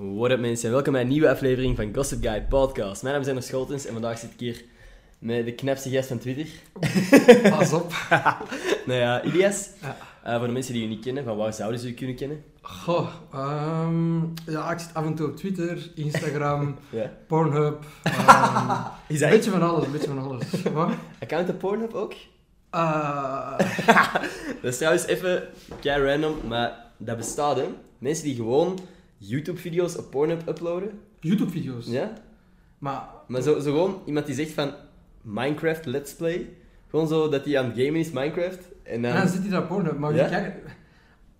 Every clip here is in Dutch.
What up mensen, welkom bij een nieuwe aflevering van Gossip Guy Podcast. Mijn naam is Ender Scholtens en vandaag zit ik hier met de knapste gast van Twitter. Pas op. nou ja, Ilias. Ja. Eh, voor de mensen die je niet kennen, van waar zouden ze je kunnen kennen? Goh, ehm, ja, ik zit af en toe op Twitter, Instagram, Ja. Pornhub. ehm, Is een beetje van alles, een beetje van alles. Wat? account op Pornhub ook? Eh, Dat is trouwens even kei random, maar dat bestaat hè. Mensen die gewoon YouTube-video's op Pornhub uploaden. YouTube-video's. Ja? Maar, Maar zo, zo gewoon iemand die zegt van Minecraft Let's Play. Gewoon zo dat hij aan het gamen is, Minecraft. En dan... en dan zit hij daar op Pornhub, maar Ja? je kijkt...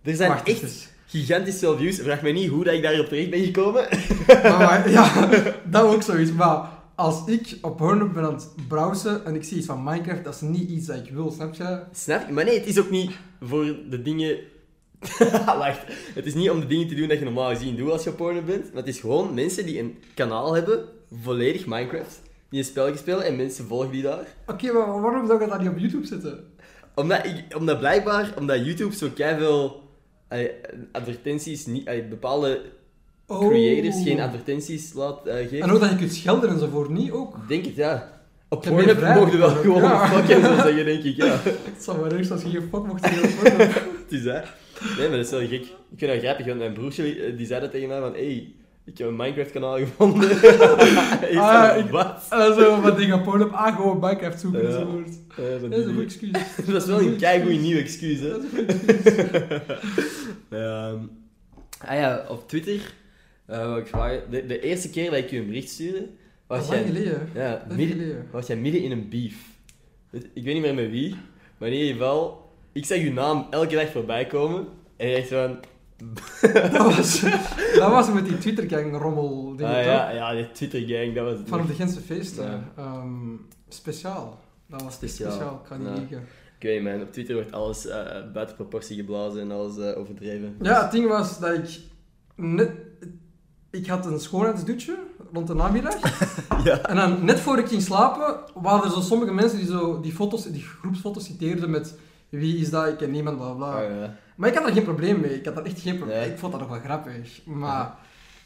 Er zijn Wacht echt even. gigantisch veel views. Vraag me niet hoe dat ik daarop terecht ben gekomen. Maar, maar, ja, dat ook zoiets. Maar als ik op Pornhub ben aan het browsen en ik zie iets van Minecraft, dat is niet iets dat ik wil, snap je? Snap je? Maar nee, het is ook niet voor de dingen... Wacht. Het is niet om de dingen te doen dat je normaal gezien doet als je porno bent. Maar het is gewoon mensen die een kanaal hebben, volledig Minecraft, die een spel spelen en mensen volgen die daar. Oké, maar waarom zou ik dat niet op YouTube zetten? Omdat, ik, omdat blijkbaar, omdat YouTube zo veel advertenties, niet, eh, bepaalde Oh. creators geen advertenties laat eh, geven. En ook dat je kunt schelden enzovoort, niet ook? Denk het, ja. Op Pornhub mogen we wel gewoon ja. fuck en zo zeggen, denk ik, ja. Het zou maar erg als je geen fuck mocht zeggen op. Het is dat. Nee, maar dat is wel gek. Ik vind dat grappig, want mijn broertje eh, die zei dat tegen mij van hey, ik heb een Minecraft-kanaal gevonden. Is Ah, van, ik- wat? En zo wat dingen op Pornhub, ah, gewoon Minecraft zoeken Ja. enzovoort. Van Dat is een goed excuus. Dat is wel een keigoed nieuw excuus, hè. Dat is een goed excuus. Ah ja, op Twitter, wou ik de, de eerste keer dat ik je een bericht stuurde, was is lang jij, geleden. ja, midden, was jij midden in een beef. Ik weet niet meer met wie, maar in ieder geval, ik zag je naam elke dag voorbij komen en je dacht van, Dat was, dat was met die Twitter-gang-rommel ah, ja, ja, die Twitter-gang, dat was het. Van op de Gentse feesten. Ja. Ehm, speciaal. Dat was Speciaal. speciaal, ik kan niet liegen. Ik weet niet, man. Op Twitter wordt alles eh, buiten proportie geblazen en alles eh, overdreven. Ja, het ding was dat ik net... Ik had een schoonheidsdutje rond de namiddag. ja. En dan, net voor ik ging slapen, waren er zo sommige mensen die zo die, foto's, die groepsfoto's citeerden met wie is dat, ik ken niemand, bla bla. Ah, ja. Maar ik had daar geen probleem mee. Ik had daar echt geen probleem Nee. Ik vond dat nog wel grappig. Maar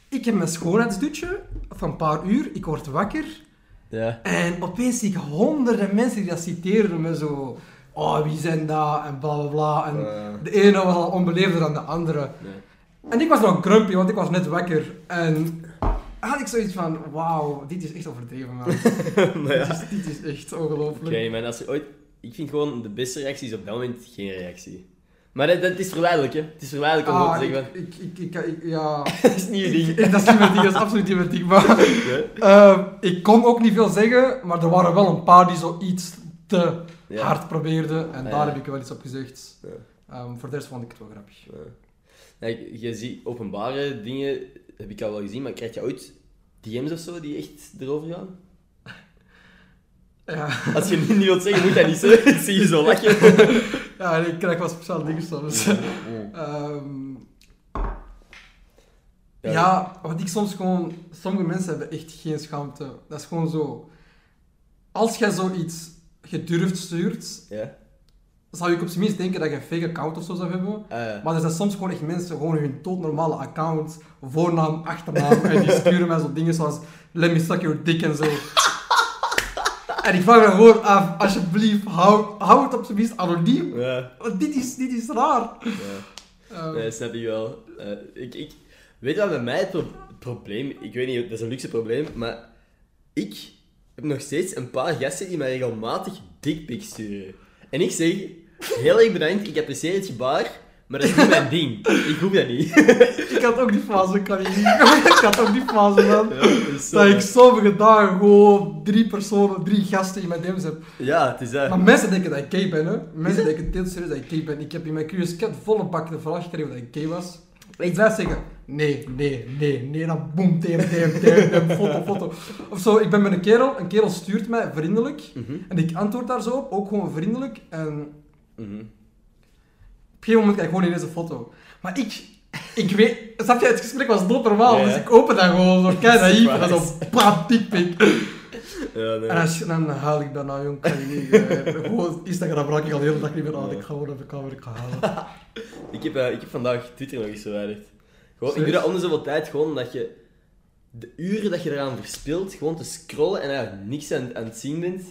ik heb mijn schoonheidsdutje van een paar uur, ik word wakker Ja. en opeens zie ik honderden mensen die dat citeren met zo... Oh, wie zijn dat? En bla bla bla. En de ene was al onbeleefder dan de andere. nee. En ik was nog grumpy, want ik was net wakker. En had ik zoiets van, wauw, dit is echt overdreven, man. maar ja. dit, is, dit is echt ongelooflijk. niet, man. Als je ooit... Ik vind gewoon de beste reactie is op dat moment geen reactie. Maar dat, dat is verleidelijk, hè. Het is verleidelijk om Ah, te zeggen van... ik, ik, ik, ik- ja... Dat is niet je ding. Dat is niet mijn ding, dat is absoluut niet mijn ding. Maar Ja. ehm, ik kon ook niet veel zeggen, maar er waren wel een paar die zo iets te Ja. hard probeerden. En Ah, daar heb ik wel iets op gezegd. Ehm, voor de rest vond ik het wel grappig. Ja. Nee, je ziet openbare dingen, heb ik al wel gezien, maar krijg je ooit DM's of zo die echt erover gaan? Ja, Als je niet wilt zeggen, moet dat niet zeggen. Ik zie je zo lachen. ja ik krijg wel speciale dingen soms. Ja. Ehm, Ja. ja, wat ik soms gewoon... Sommige mensen hebben echt geen schaamte. Dat is gewoon zo... Als jij zoiets gedurfd stuurt, Ja. zou ik op zijn minst denken dat je een fake account of zo zou hebben. Ah, Maar er zijn soms gewoon echt mensen, gewoon hun doodnormale account, voornaam, achternaam, en die sturen mij zo dingen zoals let me suck your dick en zo. En ik vraag me gewoon af, alsjeblieft, hou, hou het op zijn minst anoniem. ja. Want dit is, dit is raar. ja. Ehm, Nee, snap ik wel. Eh, ik, ik, weet je wat bij mij het, pro- het probleem... Ik weet niet, dat is een luxe probleem, maar ik heb nog steeds een paar gasten die mij regelmatig dickpics sturen. En ik zeg, heel erg bedankt, ik apprecieer het gebaar, maar dat is niet mijn ding. Ik hoef dat niet. Ik had ook die fase, kan je niet. ik had ook die fase, man. Ja, dat ik sommige dagen gewoon drie personen, drie gasten in mijn DM's heb. Ja, het is dat. Maar mensen denken dat ik gay ben, hè. Mensen denken heel serieus dat ik gay ben. Ik heb in mijn curious cat volle bak de vraag gekregen dat ik gay was. Ik blijf zeggen, nee, nee, nee, nee, dan boem, DM, DM, DM, foto, foto. Of zo, ik ben met een kerel, een kerel stuurt mij vriendelijk. Mhm, En ik antwoord daar zo op, ook gewoon vriendelijk. En mhm. Op een gegeven moment kijk ik gewoon in deze foto. Maar ik, ik weet, snap je, het gesprek was doodnormaal, Ja, ja. dus ik open dat gewoon zo kei naïef en dan zo, pam, dikpik. Ja, nee. En als, dan haal ik daarna, jong, kan je niet. eh, gewoon Instagram raak ik al de hele dag niet meer aan. Ik ga gewoon even camera ik ga halen. Ik heb, eh, ik heb vandaag Twitter nog eens verwijderd. Gewoon, ik doe dat om de zoveel tijd gewoon dat je de uren dat je eraan verspilt, gewoon te scrollen en eigenlijk niks aan, aan het zien bent.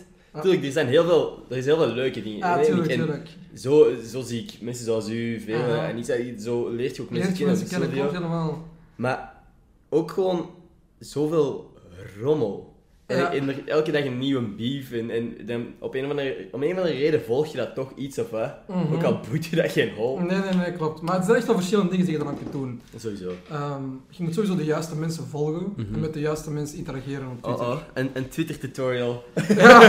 Tuurlijk, er zijn heel veel, er is heel veel leuke dingen. Ja, tuurlijk, En tuurlijk. Zo, zo zie ik mensen zoals u, veel, en dat- zo leert je ook mensen Leert je kennen. mensen social media. helemaal. Maar ook gewoon zoveel rommel. En, Ja. en er elke dag een nieuwe beef. En, en dan op een of andere, om een of andere reden volg je dat toch iets of wat. Mhm. Ook al boeit je dat geen hol. Nee, nee, nee, klopt. Maar het zijn echt wel verschillende dingen die je dan kunt doen. Sowieso. Ehm, je moet sowieso de juiste mensen volgen Mhm. en met de juiste mensen interageren op Oh Twitter. oh, een, een Twitter tutorial. Ja,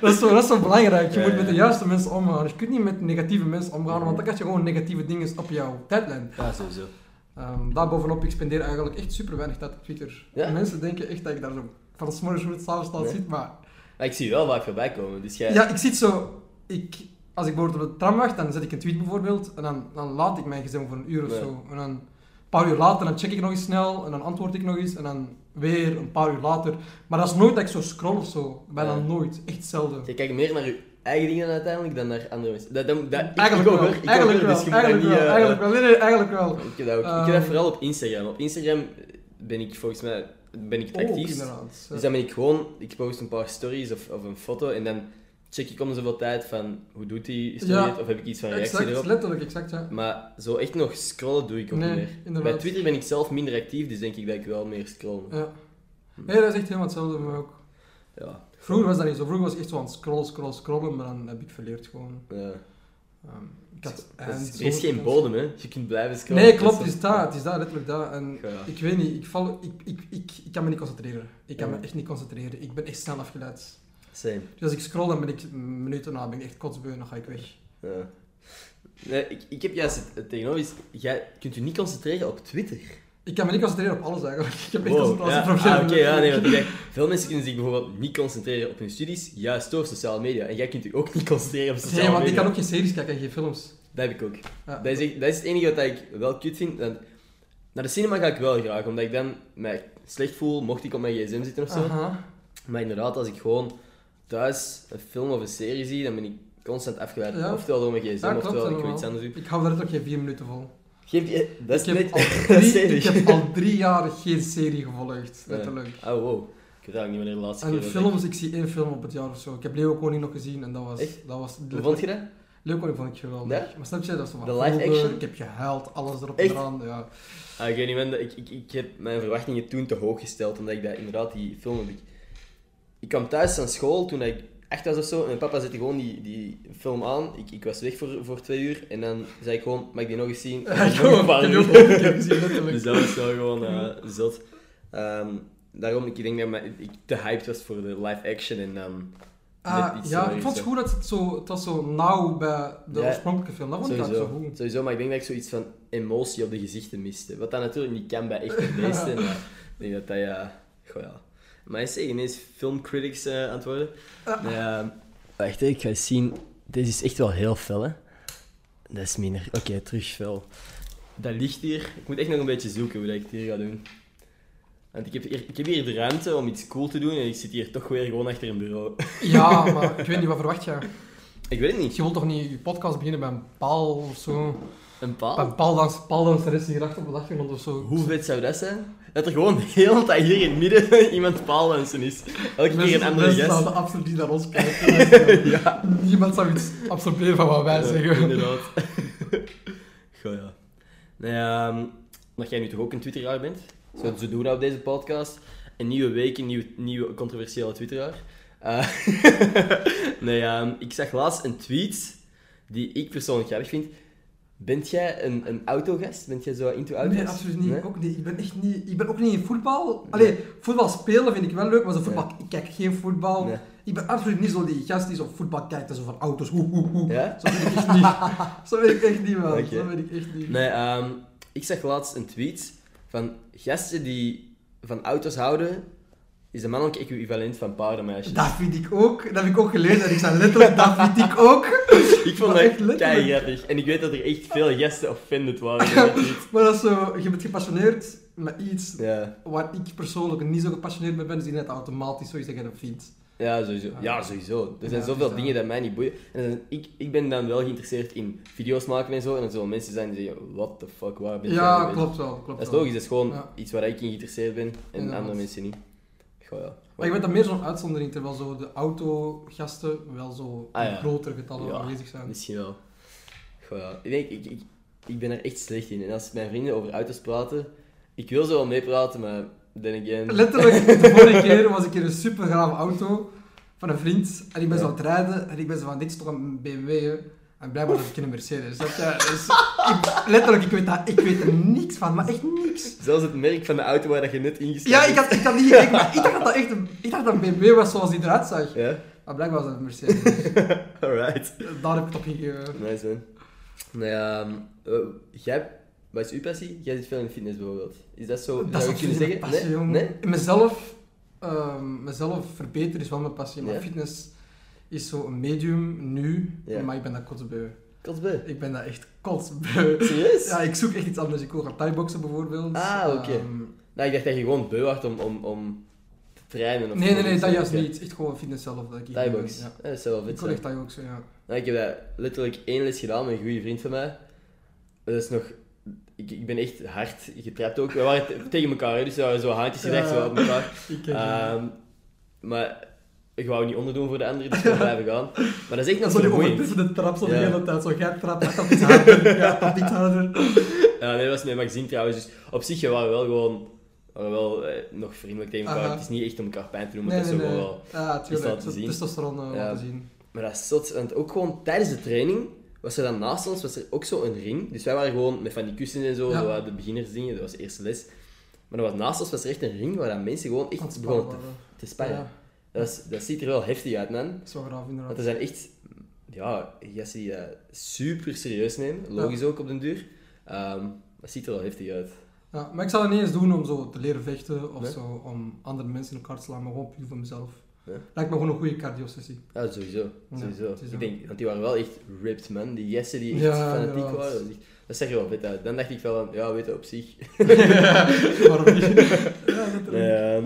dat is, zo, dat is zo belangrijk. Je Ja, moet met de juiste mensen omgaan. Je kunt niet met negatieve mensen omgaan, want dan krijg je gewoon negatieve dingen op jouw tijdlijn. Ja, sowieso. Ehm daarbovenop, ik spendeer eigenlijk echt super weinig tijd op Twitter. Ja? Mensen denken echt dat ik daar zo van s morgens tot 's avonds laat Nee. zit, maar... Ik zie je wel vaak voorbij komen. Dus jij... Ja, ik zit zo... Ik, als ik bijvoorbeeld op de tram wacht, dan zet ik een tweet bijvoorbeeld, en dan, dan laat ik mijn gezin voor een uur of zo. En dan een paar uur later, dan check ik nog eens snel, en dan antwoord ik nog eens, en dan weer een paar uur later. Maar dat is nooit dat ik zo scroll of zo. Bijna Ja. nooit. Echt zelden. Je kijkt meer naar je eigen dingen uiteindelijk dan naar andere mensen. Dat, dat, dat, ik- Eigenlijk ik ook, wel. Ik Eigenlijk wel. dus Eigenlijk niet, wel. Eigenlijk wel. Nee, nee, eigenlijk wel. Ik heb dat, ook, ik heb Ehm. dat vooral op Instagram. Op Instagram ben ik volgens mij ben ik het actiefst. inderdaad. Dus dan ben ik gewoon, ik post een paar stories of, of een foto en dan check ik om de zoveel tijd van hoe doet die Ja. het, of heb ik iets van reactie Exact, erop. letterlijk, exact, ja. Maar zo echt nog scrollen doe ik ook Nee, niet meer. inderdaad. Bij Twitter ben ik zelf minder actief, dus denk ik dat ik wel meer scroll. Ja. Nee, dat is echt helemaal hetzelfde voor mij ook. Ja. Vroeger was dat niet zo. Vroeger was ik echt zo aan het scrollen, scrollen, scrollen, maar dan heb ik verleerd gewoon. ja. Ehm, Er is, geen bodem, hè. Je kunt blijven scrollen. Nee, klopt, het is dat, het is dat, letterlijk dat. En Ja. ik weet niet, ik, val, ik, ik, ik, ik kan me niet concentreren. Ik kan Ja. me echt niet concentreren. Ik ben echt snel afgeleid. Same. Dus als ik scroll, dan ben ik minuten na, ben ik echt kotsbeu dan ga ik weg. Ja. Nee, ik, ik heb juist het, het tegenover. Jij kunt je niet concentreren op Twitter. Ik kan me niet concentreren op alles eigenlijk. Ik heb echt Wow. concentratieproblemen. Ja, ah, oké, ja, nee, want veel mensen kunnen zich bijvoorbeeld niet concentreren op hun studies, juist door sociale media. En jij kunt je ook niet concentreren op sociale Nee, want media. ik kan ook geen series kijken en geen films. Dat heb ik ook. Ja. Dat, is echt- dat is het enige wat ik wel kut vind. Want naar de cinema ga ik wel graag, omdat ik dan mij slecht voel, mocht ik op mijn gsm zitten of zo. Aha. Maar inderdaad, als ik gewoon thuis een film of een serie zie, dan ben ik constant afgeleid. Ja. Oftewel door mijn gsm, Ja, klopt, oftewel ik iets anders doe. Ik hou daar ook geen vier minuten vol. Geef je... Dat is Ik heb, net... al is drie, ik heb al drie jaar geen serie gevolgd, Ja. letterlijk. Oh, wow. Ik weet eigenlijk niet wanneer de laatste En keer films, ik zie één film op het jaar of zo. Ik heb Leeuw Koning nog gezien en dat was... Echt? Dat was Hoe vond je dat? Leeuw Koning vond ik geweldig. Ja? Maar snap je, dat van De live vroeger, action? Ik heb gehuild, alles erop en eraan. Ja. Ah, ik weet niet, man. Ik, ik, ik heb mijn verwachtingen toen te hoog gesteld, omdat ik dat inderdaad die film heb ik... Ik kwam thuis van school toen ik echt was of zo, en mijn papa zette gewoon die, die film aan. Ik, ik was weg voor, voor twee uur, en dan zei ik gewoon, mag ik die nog eens zien? Ja, ik paar Ik gezien. Dus dat was wel gewoon eh, zot. Ehm, daarom, ik denk dat ik te hyped was voor de live action, en. Ah, iets ja, ik vond het goed dat het zo, het was zo nauw bij de Ja, oorspronkelijke film. Dat vond ik eigenlijk Sowieso. zo goed. Sowieso, maar ik denk dat ik zoiets van emotie op de gezichten miste. Wat dat natuurlijk niet kan bij echte beesten. maar ik denk dat dat ja... Goh ja. Maar je zegt ineens filmcritics eh aan het worden. Ja. Ja. wacht, hè, ik ga eens zien. Deze is echt wel heel fel, hè. Dat is minder. Oké, terug fel. Dat ligt hier. Ik moet echt nog een beetje zoeken hoe dat ik het hier ga doen. Want ik heb, hier, ik heb hier de ruimte om iets cool te doen en ik zit hier toch weer gewoon achter een bureau. Ja, maar ik weet niet, wat verwacht je? ik weet het niet. Je wilt toch niet je podcast beginnen bij een paal of zo? Een paal? een paaldans, paaldanseres hier achter op de achtergrond of zo? Hoe vet zou dat zijn? Dat er gewoon heel tijd hier in het midden iemand paaldansen is. Elke keer een andere gast. zouden absoluut niet naar ons kijken. ja. Niemand zou iets absorberen van wat wij Ja, zeggen. inderdaad. Goh, ja. Nou ja, ehm, omdat jij nu toch ook een twitteraar bent. Zo, zo doen op deze podcast. Een nieuwe week, een nieuwe, nieuwe controversiële twitteraar. Eh, nee, ehm, ik zag laatst een tweet die ik persoonlijk grappig vind. Bent jij een, een autogast? Bent jij zo into auto's? Nee, absoluut niet. Nee? Ook niet. Ik ben echt niet... Ik ben ook niet in voetbal. Allee, voetbal spelen vind ik wel leuk, maar zo voetbal... Ik kijk geen voetbal. Ik ben absoluut niet zo die gast die zo voetbal kijkt en zo van auto's. Hoe, hoe, hoe. Ja? Zo ben ik echt niet. Zo ben ik echt niet, man. Zo ben ik echt niet. Nee, ehm, ik zag laatst een tweet van gasten die van auto's houden, is de mannelijke equivalent van paardenmeisjes. Dat vind ik ook. Dat heb ik ook gelezen en ik zei letterlijk, dat vind ik ook. Ik vond Maar dat echt grappig. En ik weet dat er echt veel gasten offended waren. Maar dat is zo, je bent gepassioneerd met iets Ja. waar ik persoonlijk niet zo gepassioneerd mee ben, dus ik denk dat automatisch zoiets dat je dat vindt. Ja, sowieso. Ja. Sowieso. Er zijn Ja, zoveel dus, dingen dat mij niet boeien. En dan- ik, ik ben dan wel geïnteresseerd in video's maken en zo. En dan zullen mensen zijn die zeggen, what the fuck, waar ben mee Ja, klopt wel. Klopt Dat is logisch, dat is gewoon Ja. iets waar ik in geïnteresseerd ben en andere mensen niet. Goh, ja. Maar ik ben dat meer zo'n uitzondering, terwijl zo de autogasten wel zo Ah, ja. grotere getallen Ja, aanwezig zijn. Misschien wel. Goh, ja. Ik, denk, ik, ik, ik ben er echt slecht in. En als mijn vrienden over auto's praten, ik wil zo wel meepraten, maar then again... Letterlijk, de vorige keer was ik in een super auto van een vriend en ik ben zo aan het rijden en ik ben zo van, dit is toch een BMW, hè? En blijkbaar heb ik een Mercedes. Dat, ja, dus ik, letterlijk, ik weet, dat, ik weet er niks van, maar echt niks. Zelfs het merk van de auto waar dat je net ingestapt Ja, ik had, ik had niet gekeken, maar ik dacht dat dat echt een, ik dacht dat een BMW was zoals die eruit zag. Ja? Maar blijkbaar was dat een Mercedes. Alright. Daar heb ik het op gegeven. Nice man. Nou ja, um, uh, jij, wat is uw passie? Jij zit veel in fitness bijvoorbeeld. Is dat zo? Dat zou kunnen absoluut zeggen? passie, nee? jongen. nee? Mezelf, ehm, mezelf verbeteren is wel mijn passie, maar Ja. fitness is zo een medium nu, Ja. maar ik ben dat kotsbeu. Kotsbeu. Ik ben dat echt kotsbeu. Serieus? Ja, ik zoek echt iets anders. Ik wil gaan thai-boksen bijvoorbeeld. Ah, oké. Ehm, Nou, ik dacht dat je gewoon beu was om, om, om te trainen. Of nee, nee, nee, dat juist niet. Is echt gewoon fitness zelf dat ik Thai-box. Ja. Dat zou wel Ik vet wil zijn. echt thai-boksen, ja. Nou, ik heb dat letterlijk één les gedaan met een goede vriend van mij. Dat is nog... Ik, ik ben echt hard getrapt ook. We waren te- tegen elkaar, hè, dus we waren zo handjes gelegd, zo op elkaar. Ik ken Ehm, maar ik wou niet onderdoen voor de anderen, dus we blijven gaan. Maar dat is echt nog Zo vermoeiend. ondertussen de trap zo de Ja. hele tijd. Zo, jij iets harder, jij trapt iets harder. Ja, nee, dat was met magazine trouwens. Dus op zich we waren we wel gewoon waren wel eh, nog vriendelijk tegen elkaar. Het is niet echt om elkaar pijn te doen, maar Nee, dat is nee. wel. Ja, tuurlijk. Zo zien. Testosteron Ja. laten zien. Maar dat is zot. Want ook gewoon tijdens de training was er dan naast ons was er ook zo een ring. Dus wij waren gewoon met van die kussens en zo, Ja. zo de beginnersdingen. Dat was de eerste les. Maar er was naast ons was er echt een ring waar dan mensen gewoon echt begonnen te, te sparren. Ja, Dat, is, dat ziet er wel heftig uit, man. dat is wel graaf Want inderdaad. er zijn echt, ja, gasten die dat super serieus nemen. Logisch ook op den duur. Ehm, dat ziet er wel heftig uit. Ja, maar ik zou dat niet eens doen om zo te leren vechten of Nee? zo, om andere mensen in elkaar te slaan, maar gewoon puur voor mezelf. Ja. Lijkt me gewoon een goede cardio-sessie. Ja, sowieso. Ja, het ik zo. denk, want die waren wel echt ripped, man. Die gasten die echt Ja, fanatiek inderdaad. waren. Dat, echt- dat zag er wel vet uit. Dan dacht ik wel van, ja, weet je, op zich. Waarom niet? ja. Ehm,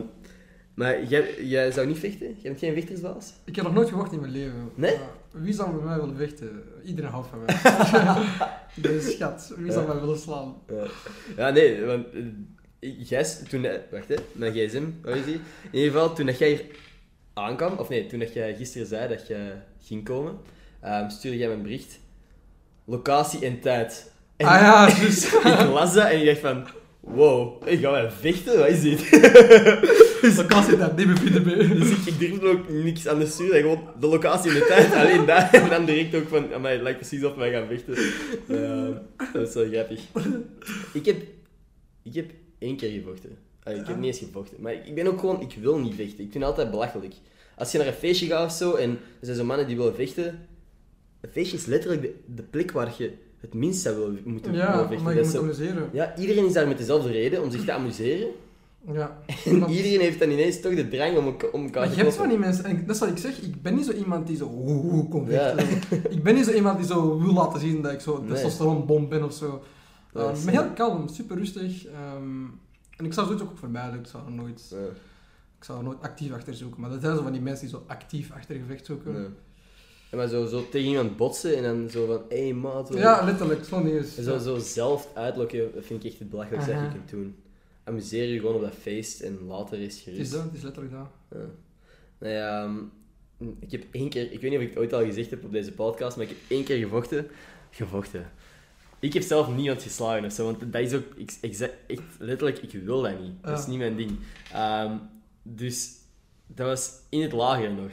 maar jij, jij zou niet vechten? Jij bent geen vechtersbaas? Ik heb nog nooit gevochten in mijn leven. Nee? Maar wie zou bij mij willen vechten? Iedereen houdt van mij. De schat. Wie zou mij willen slaan? Ja, nee, want eh, jij, toen, wacht hè, mijn gsm, waar is die? In ieder geval, toen dat jij hier aankwam, of nee, toen dat jij gisteren zei dat je ging komen, ehm, stuurde jij me een bericht, locatie en tijd. En ah ja, dus. ik las dat en ik dacht van, wow, ik ga wel vechten, wat is dit? Dus de zit daar niet meer vinden mee. Dus ik, ik durfde ook niks anders sturen, dan gewoon de locatie en de tijd, alleen daar. En dan direct ook van, amai, het lijkt precies of wij gaan vechten. Ja, dat is wel grappig. Ik heb, ik heb één keer gevochten. Allee, ik heb Ja. niet eens gevochten. Maar ik, ben ook gewoon, ik wil niet vechten. Ik vind het altijd belachelijk. Als je naar een feestje gaat of zo, en er zijn zo mannen die willen vechten. Een feestje is letterlijk de, de plek waar je het minst zou willen, moeten Ja, vechten. maar je moet zo- amuseren. ja, iedereen is daar met dezelfde reden, om zich te amuseren. Ja. En Maar- iedereen heeft dan ineens toch de drang om, om elkaar Maar te je hebt van die mensen, en dat is wat ik zeg, ik ben niet zo iemand die zo oeh, komt Ja. Ik ben niet zo iemand die zo wil laten zien dat ik zo Nee. testosteronbom ben of zo. Ja, ik ben heel kalm, super rustig. ehm, en ik zou zoiets ook vermijden. Ik zou er nooit, Ja. ik zou er nooit actief achter zoeken. Maar dat zijn zo van die mensen die zo actief achter gevecht zoeken. Ja, maar zo, zo tegen iemand botsen en dan zo van, hé hey, maat. Ja, letterlijk, ding is. En zo, zo zelf uitlokken, dat vind ik echt het belachelijkste dat je kunt doen. Amuseer je gewoon op dat feest en later is Het is gerust. dat, het is letterlijk dat. Ja. Nou ja, ehm, ik heb één keer, ik weet niet of ik het ooit al gezegd heb op deze podcast, maar ik heb één keer gevochten. Gevochten. Ik heb zelf niemand geslagen of zo, want dat is ook ik, exa- echt letterlijk, ik wil dat niet. Dat is niet mijn ding. Ehm, dus dat was in het lager nog.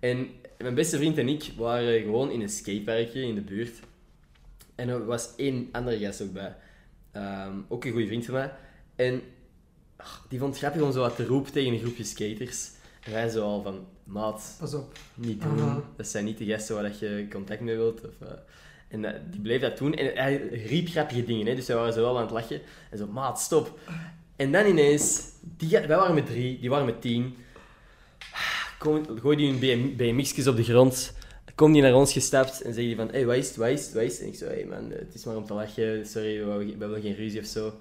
En mijn beste vriend en ik waren gewoon in een skateparkje in de buurt. En er was één andere gast ook bij. Ehm, ook een goede vriend van mij. En ach, die vond het grappig om zo wat te roepen tegen een groepje skaters. En wij zo al van, maat, Pas op. niet doen. Aha. Dat zijn niet de gasten waar dat je contact mee wilt. Of, eh, en eh, die bleef dat doen. En hij riep grappige dingen, hè, dus wij waren zo wel aan het lachen. En zo, maat, stop. En dan ineens, die, wij waren met drie, die waren met tien. Kom, gooi die hun BM, BMX'jes op de grond. Komt die naar ons gestapt en zegt die van, hé, hey, wat is het, wat is het, wat is het? En ik zo, hé hey man, het is maar om te lachen, sorry, we, we hebben geen ruzie of zo.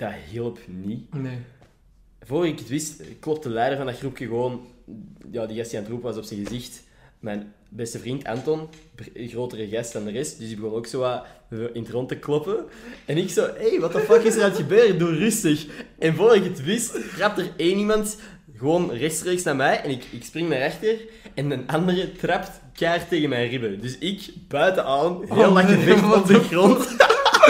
Dat hielp niet. Nee. voor ik het wist, klopt de leider van dat groepje gewoon... Ja, die gast die aan het roepen was op zijn gezicht. Mijn beste vriend Anton, grotere gast dan de rest, dus die begon ook zo wat in het rond te kloppen. En ik zo, hé, hey, wat de fuck is er aan het gebeuren? Doe rustig. En voor ik het wist, trapt er één iemand gewoon rechtstreeks naar mij en ik, ik spring naar rechter en een andere trapt keihard tegen mijn ribben. Dus ik, buitenaan, heel Oh, lang nee, wat op de grond.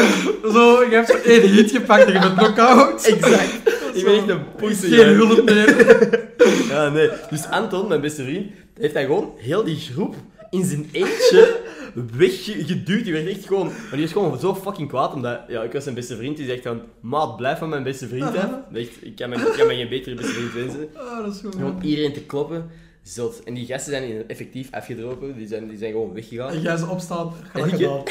Zo, je hebt zo één hit gepakt en je bent knock-out. exact. Ik ben echt een pussy. Geen hè. hulp meer. Ja, nee. Dus Anton, mijn beste vriend, heeft hij gewoon heel die groep in zijn eentje weggeduwd. Die werd echt gewoon... Maar die was gewoon zo fucking kwaad, omdat... Ja, ik was zijn beste vriend. Die zegt dan... Maat, blijf van mijn beste vriend. Echt, ik kan me, ik kan me geen betere beste vriend wensen. Ah, dat is goed. Gewoon iedereen te kloppen. Zot. En die gasten zijn effectief afgedropen. Die zijn, die zijn gewoon weggegaan. En jij ze opstaan, En graag ik- gedaan.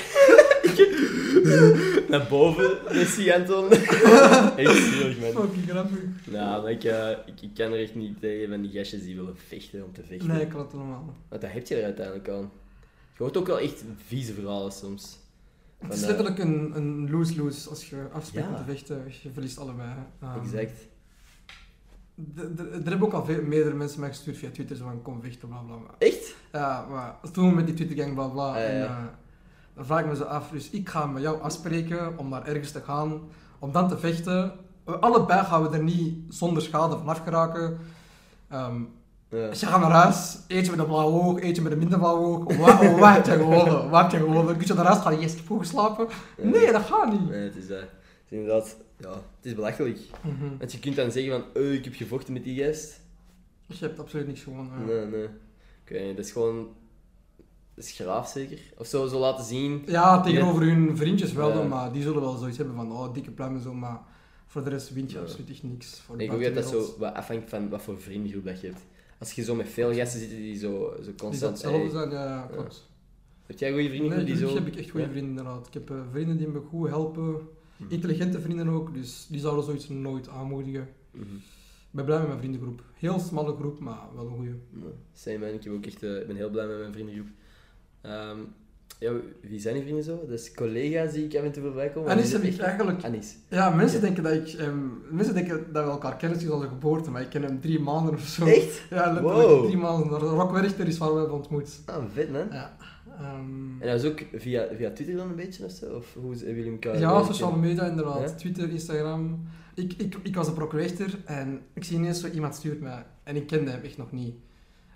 Naar boven, Messi Anton. echt zielig, man. Fucking grappig. Nou, maar ik, eh, ik, ik kan er echt niet tegen van die gastjes die willen vechten om te vechten. Nee, ik kan het normaal. Want dat heb je er uiteindelijk aan. Je hoort ook wel echt vieze verhalen soms. Het is Van, eh, letterlijk een, een lose-lose als je afspreekt Ja. om te vechten. Je verliest allebei. Ehm, Exact. Er hebben ook al veel, meerdere mensen mij gestuurd via Twitter, zo van kom vechten, bla bla bla. Echt? Ja, maar toen met die Twittergang, bla bla. Ah, en, ja. Eh, dan vraag ik me zo af, dus ik ga met jou afspreken om naar ergens te gaan, om dan te vechten. We allebei gaan we er niet zonder schade vanaf geraken. Ehm Ja. je gaat naar huis, eentje met een blauw oog, eentje met een minder blauw oog. Wat heb je gewonnen? Wat heb je gewonnen? Kun je naar huis gaan en eerst vroeg slapen? Nee, dat gaat niet. Nee, het is, het is inderdaad... Ja, het is belachelijk. Mhm. Want je kunt dan zeggen van... Oh, ik heb gevochten met die gast. Je hebt absoluut niks gewonnen. ja. Nee, nee. Ik niet, dat is gewoon... Is graaf zeker. Of zo, zo laten zien. Ja, tegenover hun vriendjes wel, dan, maar die zullen wel zoiets hebben van, oh, dikke pluim en zo, maar voor de rest wint je absoluut echt niks. Voor de Ik denk ook dat zo wat afhangt van wat voor vriendengroep dat je hebt. Als je zo met veel gasten zit die zo, zo Die constant... hetzelfde Hey, zijn, ja, klopt. Heb jij goede vrienden Nee, die zo... heb ik echt goede Ja? vrienden inderdaad. Ik heb eh, vrienden die me goed helpen, Mhm. intelligente vrienden ook, dus die zouden zoiets nooit aanmoedigen. Mhm. Ik ben blij met mijn vriendengroep. Heel smalle groep, maar wel een goede. Ja, Same man, ik, heb ook echt, eh, ik ben heel blij met mijn vriendengroep. Ehm, ja, wie zijn die vrienden zo? Dat is collega's die ik af en toe voorbij komen. Anis Is heb ik eigenlijk... Anis. Ja, mensen Ja. denken dat ik... ehm, mensen denken dat we elkaar kennen sinds onze geboorte, maar ik ken hem drie maanden of zo. Echt? Ja, letterlijk Wow. drie maanden. Rock Werchter is waar we hebben ontmoet. Ah, vet man. Ja. ehm, En dat is ook via, via Twitter dan een beetje of zo? Of hoe hebben jullie elkaar Ja, sociale media inderdaad. Ja? Twitter, Instagram. Ik, ik, ik was een procurator en ik zie ineens zo iemand stuurt mij. En ik kende hem echt nog niet.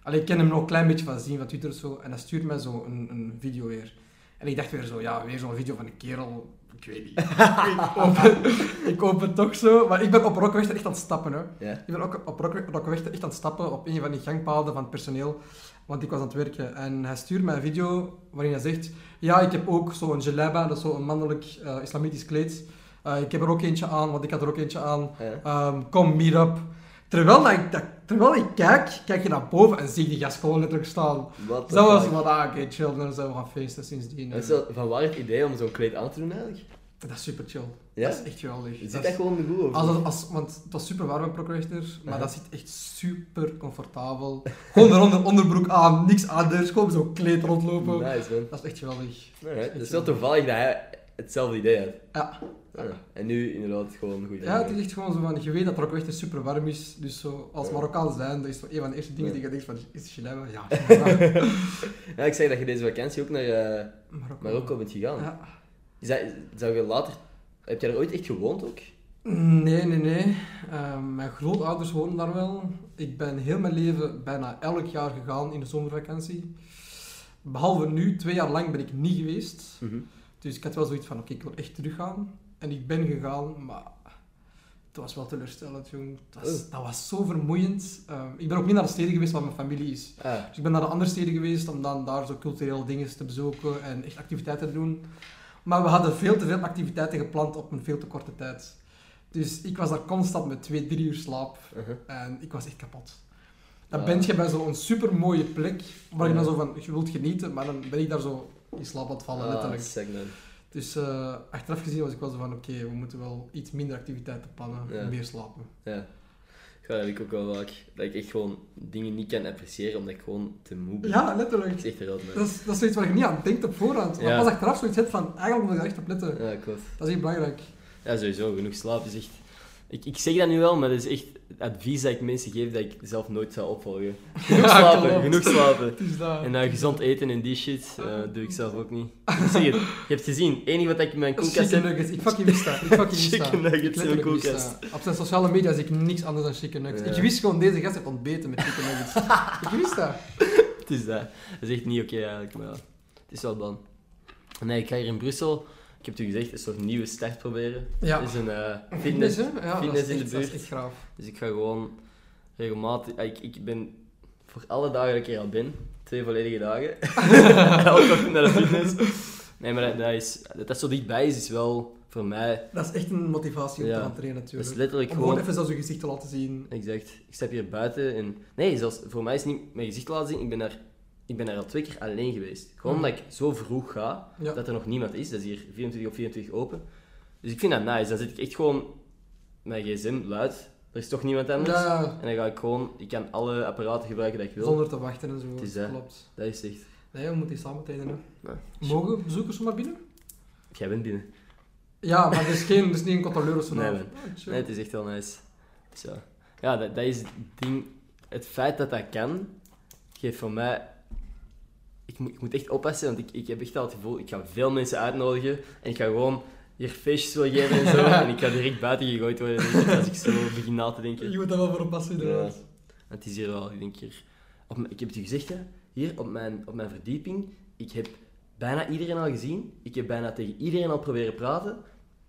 Alleen ik ken hem nog een klein beetje van zien van Twitter of zo. En hij stuurt mij zo een, een video weer. En ik dacht weer zo, ja, weer zo'n video van een kerel. Ik weet niet. ik, open, ik open toch zo. Maar ik ben op Rockwechter echt aan het stappen. Hè. Ik ben ook op Rock- Rockwechter echt aan het stappen op een van die gangpaden van het personeel. Want ik was aan het werken. En hij stuurt mij een video waarin hij zegt... Ja, ik heb ook zo'n jalaba, dat is zo'n mannelijk eh, islamitisch kleed. Eh, ik heb er ook eentje aan, want ik had er ook eentje aan. Ehm, kom, meet up. Terwijl, dat ik, dat, terwijl ik kijk, kijk je naar boven en zie ik die gast gewoon letterlijk staan. What the Zo was van, ah, oké, chill, dan zijn we gaan feesten sindsdien. Dat is eh. wel- van waar het idee om zo'n kleed aan te doen eigenlijk? Dat is super chill. Ja? Dat is echt geweldig. Zit Dat dat gewoon goed? Of? als, als, want het was super warm Procurator, maar Aha. dat zit echt super comfortabel. Gewoon eronder onderbroek aan, niks anders, gewoon zo'n kleed rondlopen. Nice man. Dat is echt geweldig. Alright, Het is wel toevallig dat hij hetzelfde idee had. Ja. Ah, En nu inderdaad gewoon goed. Ja, het is echt gewoon zo van, je weet dat Rockwechter super warm is, dus zo, als Ja. Marokkaan zijn, dat is zo een van de eerste dingen Ja. die je denkt van, is het Genève? Ja. Ja, ik zeg dat je deze vakantie ook naar eh, Marokko. Marokko bent gegaan. Ja. Is dat, zou je later... Heb jij er ooit echt gewoond ook? Nee, nee, nee. Ehm, mijn grootouders wonen daar wel. Ik ben heel mijn leven bijna elk jaar gegaan in de zomervakantie. Behalve nu, twee jaar lang ben ik niet geweest. Dus ik had wel zoiets van, oké, ik wil echt teruggaan. En ik ben gegaan, maar het was wel teleurstellend, jong. Het was, Oh. Dat was zo vermoeiend. Ehm, ik ben ook niet naar de steden geweest waar mijn familie is. Ah, Dus ik ben naar de andere steden geweest om dan daar zo cultureel dingen te bezoeken en echt activiteiten te doen. Maar we hadden veel te veel activiteiten gepland op een veel te korte tijd. Dus ik was daar constant met twee, drie uur slaap uh-huh. en ik was echt kapot. Dan Ah. ben je bij zo'n super mooie plek waar je dan zo van, je wilt genieten, maar dan ben ik daar zo in slaap aan het vallen, Ah, letterlijk. Dus eh, achteraf gezien was ik wel zo van, oké, we moeten wel iets minder activiteiten plannen Ja. en meer slapen. Ja. Ja, dat heb ik ook wel vaak. Dat ik echt gewoon dingen niet kan appreciëren omdat ik gewoon te moe ben. Ja, Dat letterlijk. is echt. Dat is, dat is zoiets waar je niet aan denkt op voorhand. Maar Ja. pas achteraf zoiets hebt van, eigenlijk moet ik daar echt op letten. Ja, klopt. Dat is echt belangrijk. Ja, sowieso. Genoeg slaap is echt... Ik, ik zeg dat nu wel, maar dat is echt advies dat ik mensen geef dat ik zelf nooit zou opvolgen. Genoeg slapen, genoeg slapen. Dat. En uh, gezond eten en die shit eh, doe ik zelf ook niet. Ik zeg het, je hebt gezien, het enige wat ik in mijn koelkast Chicken heb... nuggets, ik fucking wist dat. Ik fucking wist dat. Chicken nuggets in mijn koelkast. Op zijn sociale media zie ik niks anders dan chicken nuggets. Ja. Ik wist gewoon, deze gast heeft ontbeten met chicken nuggets. ik wist dat. Het is dat. Dat is echt niet oké eigenlijk, maar ja. Het is wel dan. Nee, ik ga hier in Brussel, ik heb het u gezegd, een soort nieuwe start proberen. Ja. Het is een eh, Fitness? Ja, fitness dat in echt, de Dat is buurt. echt graaf. Dus ik ga gewoon regelmatig... ah, Ik, ik ben voor alle dagen dat ik er al ben, twee volledige dagen, elke ochtend naar de fitness. Nee, maar dat, dat, is, dat dat zo dichtbij is, is wel voor mij... Dat is echt een motivatie om Ja. te gaan trainen Dat natuurlijk. is letterlijk om gewoon gewoon... even zelfs je gezicht te laten zien. Exact. Ik stap hier buiten en... Nee, zelfs voor mij is het niet mijn gezicht laten zien. Ik ben daar, ik ben daar al twee keer alleen geweest. Gewoon Mhm. omdat ik zo vroeg ga, Ja. dat er nog niemand is. Dat is hier 24 op 24 open. Dus ik vind dat nice. Dan zit ik echt gewoon mijn gsm luid. Er is toch niemand anders. Ja, En dan ga ik gewoon... Ik kan alle apparaten gebruiken dat ik wil. zonder te wachten en zo. Het is dat klopt. Dat is echt... Nee, we moeten hier samen trainen. Hè. Ja. Mogen bezoekers zomaar binnen? Jij bent binnen. Ja, maar er is, geen, er is niet een controleur of zo. Nee. Ah. Nee, het is echt wel nice. Ja, ja dat, dat is het ding. Het feit dat dat kan, geeft voor mij... Ik moet, ik moet echt oppassen, want ik, ik heb echt al het gevoel... Ik ga veel mensen uitnodigen en ik ga gewoon hier feestjes wil geven en zo. en ik ga direct buiten gegooid worden, denk ik, als ik zo begin na te denken. Je moet daar wel voor oppassen, inderdaad. Het is hier wel, ik denk hier... Op, ik heb het u gezegd, hè. Hier op mijn, op mijn verdieping, ik heb bijna iedereen al gezien. Ik heb bijna tegen iedereen al proberen praten.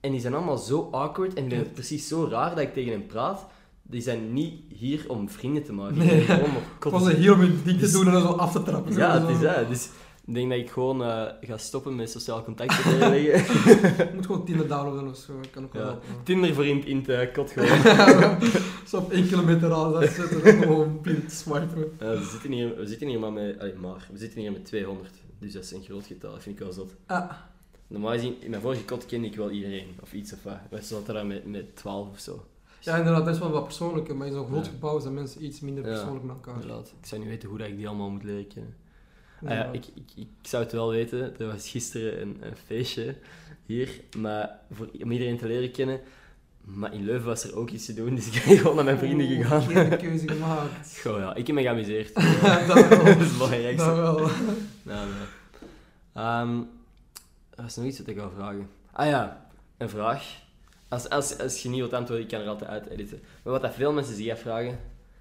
En die zijn allemaal zo awkward en ik precies zo raar dat ik tegen hen praat. Die zijn niet hier om vrienden te maken. Nee. Die zijn Gewoon om was hier om een ding te doen en dan zo af te trappen. Ja, het is dat. Dus ik denk dat ik gewoon eh, ga stoppen met sociaal contact te leggen. Je moet gewoon Tinder downloaden of zo. Kan ook wel Ja. Tinder voor in, kot gewoon. Zo op één kilometer aan zetten en gewoon blind swipen. Ja, we, zitten hier, we zitten hier maar met... allee, maar, we zitten hier met 200. Dus dat is een groot getal. Dat vind ik wel zot. Ah, Normaal gezien, in mijn vorige kot kende ik wel iedereen, of iets of wat. Wij zaten daar met, met 12 of zo. Ja, inderdaad, is wel wat persoonlijker, maar in zo'n groot Ja. gebouw zijn mensen iets minder persoonlijk met elkaar. Inderdaad. Ik zou niet weten hoe dat ik die allemaal moet leren kennen. Ah ja, ik, ik, ik zou het wel weten, er was gisteren een, een feestje hier, maar voor, om iedereen te leren kennen. Maar in Leuven was er ook iets te doen, dus ik ben gewoon naar mijn vrienden gegaan. Verkeerde keuze gemaakt. Goh ja, ik heb me geamuseerd. dat wel. dat is. Dat wel. Nou. Ehm, er was nog iets wat ik wou vragen. Ah ja, een vraag. Als, als, als je niet wilt antwoorden, ik kan er altijd uit editen. Maar wat dat veel mensen zich afvragen,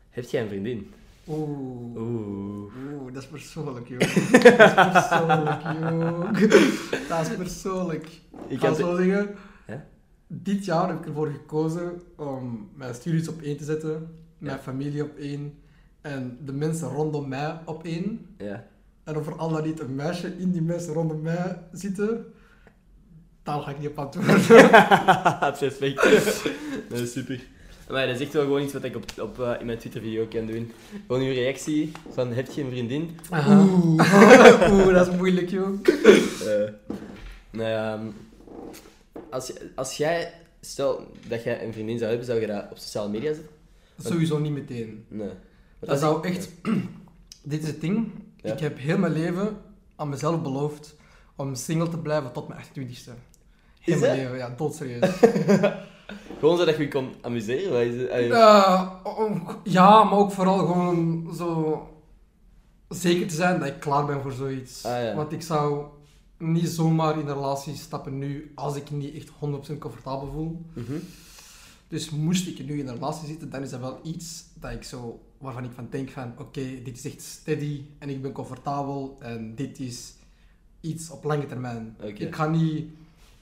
heb jij een vriendin? Oeh. Oeh. Oeh, dat is persoonlijk, joh. Dat is persoonlijk, joh. Dat is persoonlijk. Ik had... zo zeggen. Ja? Dit jaar heb ik ervoor gekozen om mijn studies op één te zetten, mijn Ja. familie op één en de mensen rondom mij op één. Ja. En of er al dan niet een meisje in die mensen rondom mij zitten, daar ga ik niet op antwoorden. Perfect. dat is super. Maar dat is echt wel gewoon iets wat ik op, op, eh, in mijn Twitter-video kan doen. Gewoon uw reactie van, heb je een vriendin? Oeh. Oeh, dat is moeilijk, joh. Eh, nou ja, ehm, als, als jij, stel dat jij een vriendin zou hebben, zou je dat op sociale media zetten? Sowieso niet meteen. Nee. Dat zou ik- echt... Dit is het ding. Ja. Ik heb heel mijn leven aan mezelf beloofd om single te blijven tot mijn 28ste. Is mijn leven, ja, doodserieus. Gewoon zodat je je kon amuseren? is ja. Eh, ja, maar ook vooral gewoon zo zeker te zijn dat ik klaar ben voor zoiets. Ah, ja. Want ik zou niet zomaar in een relatie stappen nu als ik niet echt 100% comfortabel voel. Mhm. Dus moest ik nu in een relatie zitten, dan is dat wel iets dat ik zo, waarvan ik van denk van oké, dit is echt steady en ik ben comfortabel en dit is iets op lange termijn. Ik ga niet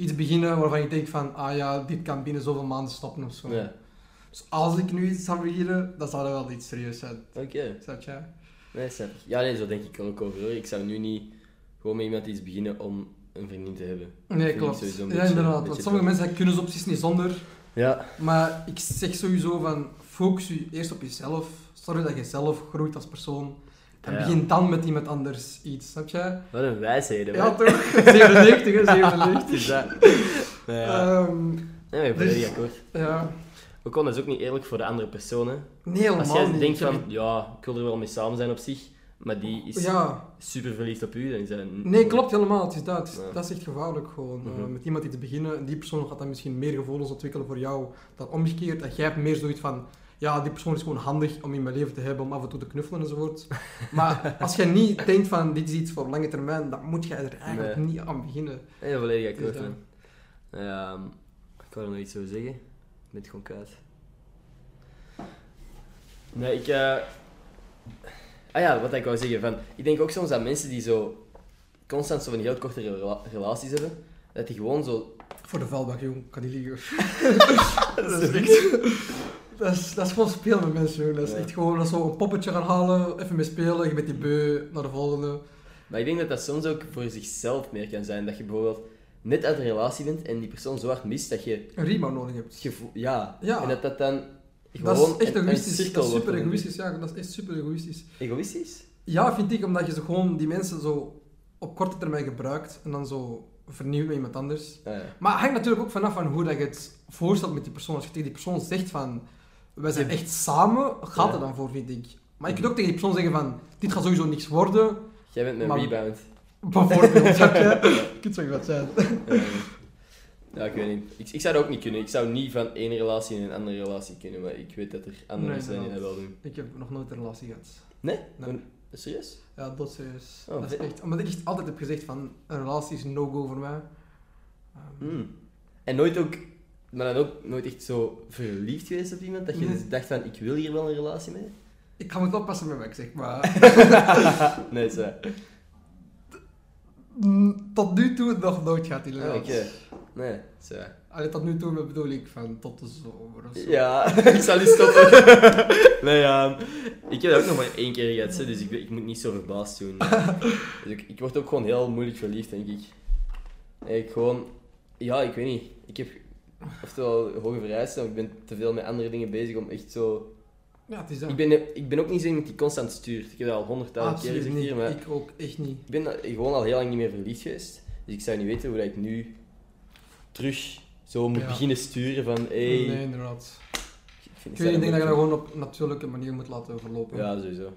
iets beginnen waarvan ik denk van ah ja, dit kan binnen zoveel maanden stoppen of zo. Ja, Dus als ik nu iets zou beginnen, dan zou dat wel iets serieus zijn. oké. Snap je? Nee, snap ik. Ja, nee, zo denk ik ook over. hoor. Ik zou nu niet gewoon met iemand iets beginnen om een vriendin te hebben. Nee, klopt. Ja, inderdaad. Want sommige mensen kunnen ze opties niet zonder. Ja, Maar ik zeg sowieso van, focus je eerst op jezelf. Zorg dat je zelf groeit als persoon. En Ja. begin dan met iemand anders iets, snap je? wat een wijsheden. Ja, man. toch? 97, hè? Het 97. is dat. Nou ja. Ehm, Nee, maar ik ben dus- volledig akkoord. ja. Ook al, dat is ook niet eerlijk voor de andere personen. Nee, helemaal Als jij niet. denkt van, ja, ik wil er wel mee samen zijn op zich, maar die is Ja, super verliefd op u, dan is dat... een- nee, klopt helemaal. Het is dat. Het is- Ja. Dat is echt gevaarlijk gewoon. eh, Mhm. met iemand iets te beginnen. En die persoon gaat dan misschien meer gevoelens ontwikkelen voor jou dan omgekeerd. En jij hebt meer zoiets van, ja, die persoon is gewoon handig om in mijn leven te hebben, om af en toe te knuffelen enzovoort. Maar als je niet denkt van, dit is iets voor lange termijn, dan moet je er eigenlijk Nee. niet aan beginnen. Ja, volledig Dus akkoord, man. Ja, ehm, ik wou er nog iets over zeggen. Ik ben het gewoon kwijt. Nee, ik... eh Ah ja, wat ik wou zeggen. Van, ik denk ook soms dat mensen die zo constant zo van die heel korte rela- relaties hebben, dat die gewoon zo... Voor de vuilbak, jong, kan niet liegen. dat, is dat, is, dat is gewoon spelen met mensen, jong. Dat is echt gewoon dat zo een poppetje gaan halen, even mee spelen, je bent die beu, naar de volgende. Maar ik denk dat dat soms ook voor zichzelf meer kan zijn. Dat je bijvoorbeeld net uit een relatie bent en die persoon zo hard mist dat je... Een rebound nodig hebt. ja. Ja. En dat dat dan Dat gewoon is echt een- egoïstisch. Dat is super egoïstisch, ja. Dat is echt super egoïstisch. Egoïstisch? Ja, vind ik, omdat je zo gewoon die mensen zo op korte termijn gebruikt en dan zo vernieuwt met iemand anders. Ah, ja. Maar het hangt natuurlijk ook vanaf van hoe dat je het voorstelt met die persoon. Als je tegen die persoon zegt van, wij zijn echt samen, gaat Ja. er dan voor, vind ik. Maar je kunt ook tegen die persoon zeggen van, dit gaat sowieso niks worden. Jij bent een Maar- rebound. Bijvoorbeeld, snap je? Kunt zo wat zijn. Ja, ik weet niet. Ik, ik zou dat ook niet kunnen. Ik zou niet van één relatie in een andere relatie kunnen, maar ik weet dat er anderen Nee, zijn die dat wel doen. Ik heb nog nooit een relatie gehad. Nee? Nee. Serieus? Ja, dat serieus. Oh, dat is echt, omdat ik echt altijd heb gezegd van, een relatie is no-go voor mij. Ehm, Hmm. En nooit ook, maar dan ook nooit echt zo verliefd geweest op iemand, dat je dus dacht van, ik wil hier wel een relatie mee? Ik ga me oppassen met wat ik zeg, maar nee, zo. tot nu toe nog nooit Ah, inderdaad. Oké. Nee, zo. Allee, tot nu toe bedoel ik van tot de zomer of zo. Ja, ik zal niet stoppen. nee, ja. Ik heb dat ook nog maar één keer gehad, dus ik, ik moet niet zo verbaasd doen. Dus ik, ik word ook gewoon heel moeilijk verliefd, denk ik. Ik gewoon... Ja, ik weet niet. Ik heb oftewel hoge vereisten, ik ben te veel met andere dingen bezig om echt zo... Ja, het is dat. Ik ben, ik ben ook niet zo iemand die constant stuurt. Ik heb dat al honderdduizend keer gezegd hier, maar Ik ook echt niet. ik ben gewoon al heel lang niet meer verliefd geweest. Dus ik zou niet weten hoe dat ik nu terug zo moet Ja. beginnen sturen van... Hey, Nee, inderdaad. ik vind, Ik weet niet, ik denk dat je dat gewoon op natuurlijke manier moet laten verlopen. Ja, sowieso.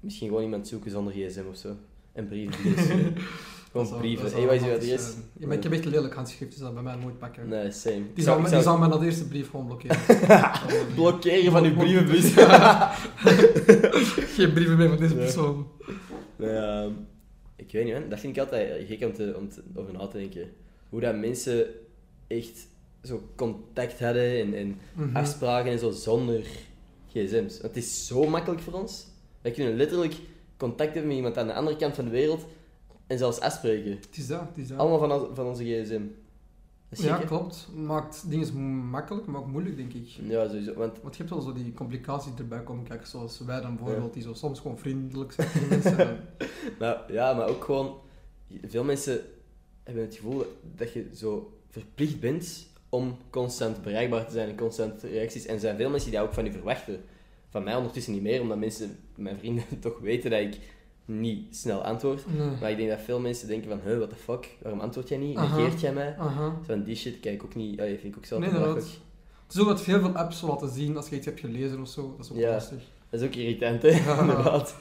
Misschien gewoon iemand zoeken zonder gsm of zo. En brieven. gewoon brieven. Hé, wat is romantisch adres? Ja, maar ik heb echt een lelijk handschrift, dus dat bij mij nooit pakken. Nee, same. Die zou- zal, ik me- zou die zal mij na de eerste brief gewoon blokkeren. blokkeren van uw brievenbus. Geen brieven meer van deze persoon. Nee, ehm, ik weet niet, man. Dat vind ik altijd gek om, te, om te, over na te denken. Hoe dat mensen echt zo contact hadden en, en Mhm. afspraken en zo zonder gsm's. Want het is zo makkelijk voor ons. Wij kunnen letterlijk contact hebben met iemand aan de andere kant van de wereld en zelfs afspreken. Het is dat, het is dat. Allemaal van, van onze gsm. Ja, klopt. Maakt dingen makkelijk, maar ook moeilijk, denk ik. Ja, sowieso. Want Want je hebt wel zo die complicaties erbij komen kijken, zoals wij dan bijvoorbeeld, die zo soms gewoon vriendelijk zijn mensen. en- Nou, ja, maar ook gewoon... Veel mensen hebben het gevoel dat je zo verplicht bent om constant bereikbaar te zijn en constant reacties. En er zijn veel mensen die dat ook van je verwachten. Van mij ondertussen niet meer, omdat mensen, mijn vrienden, toch weten dat ik niet snel antwoord. Nee. Maar ik denk dat veel mensen denken van, huh, what the fuck, waarom antwoord jij niet? Negeert jij mij? Aha. Zo Van die shit kijk ik ook niet, ja, vind ik ook zelf Nee, belachelijk. Het is ook dat veel veel apps laten zien als je iets hebt gelezen of zo. Dat is ook Ja. lastig. Dat is ook irritant, hè? Ja. inderdaad.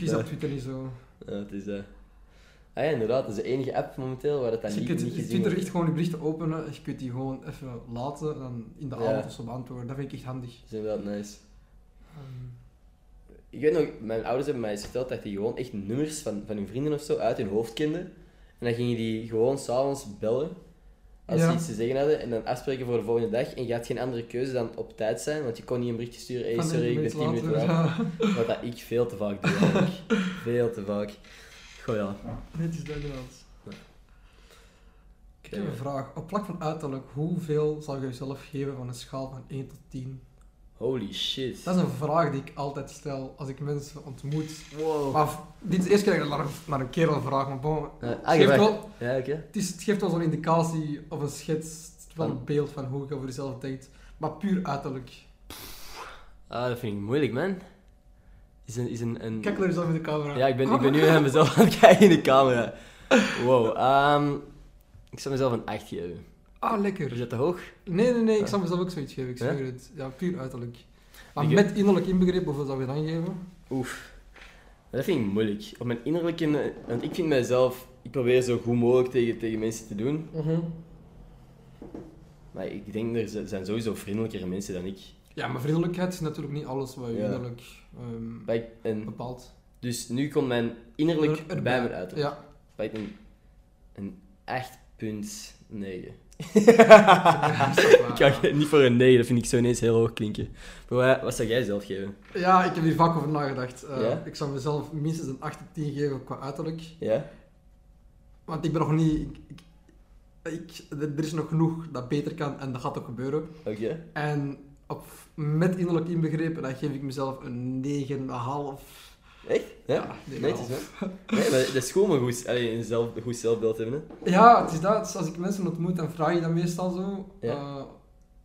Ja. dat op Twitter niet zo. Ja, het is... eh Ah ja, inderdaad, dat is de enige app momenteel waar dat dan Dus je niet, kunt niet gezien Twitter wordt. echt gewoon je berichten openen en je kunt die gewoon even laten en dan in de Ja. avond of zo beantwoorden. Dat vind ik echt handig. Dat is inderdaad nice. Ehm, Ik weet nog, mijn ouders hebben mij eens verteld dat die gewoon echt nummers van, van hun vrienden of zo uit hun hoofd kenden. En dan gingen die gewoon s'avonds bellen als Ja. ze iets te zeggen hadden en dan afspreken voor de volgende dag. En je had geen andere keuze dan op tijd zijn, want je kon niet een berichtje sturen. Hey, sorry, ik ben iets 10 minuten later, ja. Wat dat ik veel te vaak doe eigenlijk. veel te vaak. Goh ja. Dit is inderdaad. Ik heb een vraag. Op vlak van uiterlijk, hoeveel zou je jezelf geven van een schaal van 1 tot 10? Holy shit. Dat is een vraag die ik altijd stel als ik mensen ontmoet. Wow. Maar dit is de eerste keer dat ik naar een, naar een kerel vraag, maar bon, Uh, het, ah, geeft wel, Ja, oké. het, is, het geeft wel zo'n indicatie of een schets, wel een Van- beeld van hoe je over jezelf denkt. Maar puur uiterlijk. Ah, dat vind ik moeilijk, man. Is een... Is een, een... Kijk naar jezelf in de camera. Ja, ik ben, ik ben nu naar mezelf aan het kijken in de camera. Wow. ehm, ik zou mezelf een 8 geven. Ah, Is lekker. dat te hoog? Nee, nee, nee, ik zou mezelf ook zoiets geven, ik Ja? zweer het. Ja, puur uiterlijk. Maar met innerlijk inbegrip, hoeveel zou je dan geven? Oef. Dat vind ik moeilijk. Op mijn innerlijke... Want ik vind mijzelf... Ik probeer zo goed mogelijk tegen, tegen mensen te doen. Maar ik denk, er zijn sowieso vriendelijkere mensen dan ik. Ja, maar vriendelijkheid is natuurlijk niet alles wat je Ja. innerlijk ehm, en, bepaalt. dus nu komt mijn innerlijk Er- bij mijn uiterlijk. Ja. Bij een, een 8.9. Ik ga niet voor een 9, dat vind ik zo ineens heel hoog klinken. Maar wat, zou jij zelf geven? Ja, ik heb hier vaak over nagedacht. Eh, Ja? Ik zou mezelf minstens een 8 op 10 geven qua uiterlijk. Ja? Want ik ben nog niet... Ik, ik, ik- er er is nog genoeg dat beter kan en dat gaat ook gebeuren. Oké. En op, met innerlijk inbegrepen, dan geef ik mezelf een 9,5. Ja? Ja, Netjes, hè? Nee, maar dat is gewoon maar goed, allee, een, zelf, een goed zelfbeeld hebben. Hè? Ja, het is dat. Het als ik mensen ontmoet, dan vraag je dat meestal zo. Ja. Eh,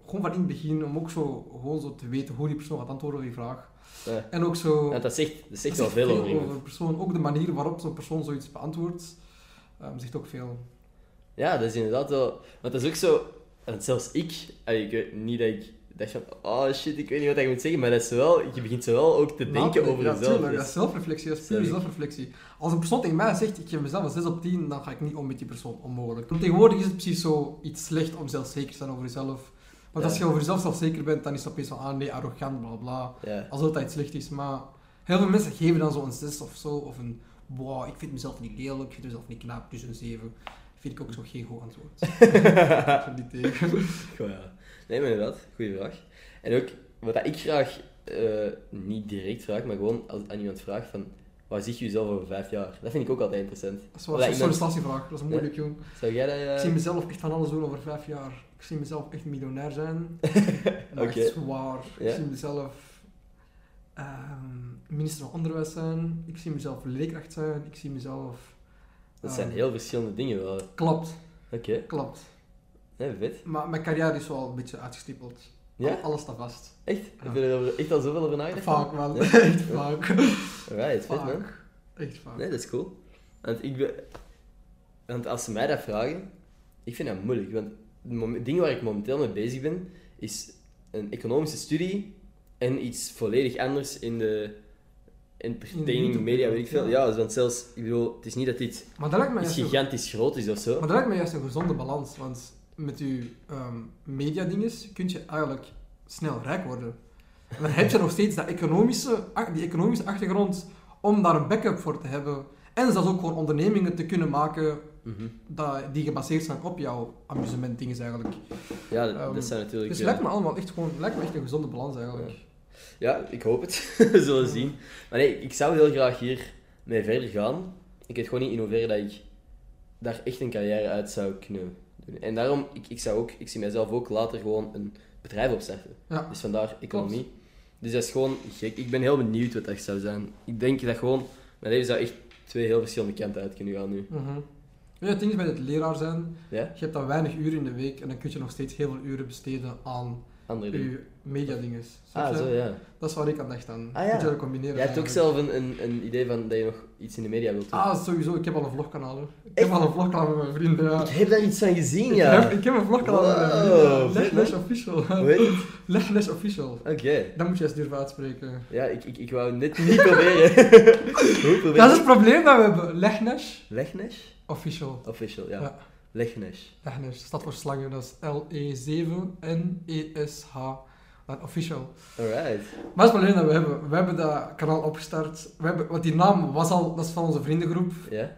gewoon van in het begin, om ook zo, gewoon zo te weten hoe die persoon gaat antwoorden op die vraag. Ja. En ook zo... Ja, dat zegt, dat zegt dat wel zegt veel over iemand. een persoon. Ook de manier waarop zo'n persoon zoiets beantwoordt, ehm, zegt ook veel. Ja, dat is inderdaad wel... Want dat is ook zo... Want zelfs ik... allee, ik weet niet dat ik dacht van... Oh shit, ik weet niet wat ik moet zeggen. Maar dat is wel... Je begint zo wel ook te denken Nadenken, over ja, jezelf. tuurlijk, dat dus- is zelfreflectie, dat is Sorry. zelfreflectie. Als een persoon tegen mij zegt, ik geef mezelf een 6 op 10, dan ga ik niet om met die persoon, onmogelijk. Want tegenwoordig is het precies zo iets slecht om zelfzeker te zijn over jezelf. Want Ja. als je over jezelf zelfzeker bent, dan is het opeens van, ah nee, arrogant, bla bla. Ja. Alsof dat iets slecht is, maar heel veel mensen geven dan zo een 6 of zo, of een, wow, ik vind mezelf niet lelijk, ik vind mezelf niet knap, dus een 7. Vind ik ook zo geen goed antwoord. ik die tegen. Goh, ja. Nee, maar inderdaad. Goeie vraag. En ook, wat ik graag... eh, niet direct vraag, maar gewoon als, aan iemand vraag van... Waar zie je jezelf over vijf jaar? Dat vind ik ook altijd interessant. Dat is wel een sollicitatievraag, dat is moeilijk, jong. Zou jij dat... eh, Ik zie mezelf echt van alles doen over vijf jaar. Ik zie mezelf echt miljonair zijn. Oké. echt zwaar. Ik zie mezelf ehm, minister van Onderwijs zijn. Ik zie mezelf leerkracht zijn. Ik zie mezelf... Dat zijn ehm, heel verschillende dingen wel. Oké. Klopt, klopt. Vet. Maar mijn carrière is wel een beetje uitgestippeld. Ja? Al- Alles staat vast. Echt? Ja. Heb je er echt al zoveel over nagedacht? Vaak wel. Ja? Echt vaak. Vet man. Echt vaak. Nee, dat is cool. Want, ik want als ze mij dat vragen, ik vind dat moeilijk. Want het ding waar ik momenteel mee bezig ben, is een economische studie en iets volledig anders in de entertaining, media, weet ik veel. ja. Ja, want zelfs, ik bedoel, het is niet dat dit Maar dat lijkt me iets een- gigantisch groot is of zo. Maar dat lijkt me juist een gezonde balans, want met je ehm mediadinges kun je eigenlijk snel rijk worden. En dan heb je nog steeds dat economische, die economische achtergrond om daar een backup voor te hebben. En zelfs ook gewoon ondernemingen te kunnen maken Mhm. dat, die gebaseerd zijn op jouw amusementdingen eigenlijk. Ja, dat, Ehm, dat zijn natuurlijk... Dus eh, het lijkt me allemaal echt gewoon, lijkt me echt een gezonde balans eigenlijk. Ja, ik hoop het. We zullen zien. Maar nee, ik zou heel graag hier mee verder gaan. Ik weet gewoon niet in hoeverre dat ik daar echt een carrière uit zou kunnen doen. En daarom, ik, ik, zou ook, ik zie mijzelf ook later gewoon een bedrijf opstarten. Ja. Dus vandaar economie. Dus dat is gewoon gek. Ik ben heel benieuwd wat dat zou zijn. Ik denk dat gewoon, mijn leven zou echt twee heel verschillende kanten uit kunnen gaan nu. Mhm. Ja, het ding is bij het leraar zijn, Ja? je hebt dan weinig uren in de week en dan kun je nog steeds heel veel uren besteden aan Andere dingen. mediadinges. Ah, zo ja. Dat is waar ik aan dacht dan. Ah, ja. Moet je dat combineren. Jij hebt ook zelf een, een, een idee van dat je nog iets in de media wilt doen. Ah, sowieso. Ik heb al een vlogkanaal. hoor. Ik Echt? heb al een vlogkanaal met mijn vrienden, ja. Ik heb daar iets van gezien, Ik ja. heb, ik heb een vlogkanaal met mijn Wow, vrienden. man. Official. Oké. Dat moet je eens durven uitspreken. Ja, ik, ik, ik wou net niet proberen. Dat is het probleem dat we hebben. Legnes Legnes? Official. Official, ja. Ja. Legnes. Legnes staat voor slangen. Dat is L-E-7-N-E-S-H. Dan official. Alright. Maar het probleem dat we hebben. We hebben dat kanaal opgestart. We hebben, want die naam was al, dat is van onze vriendengroep. Ja?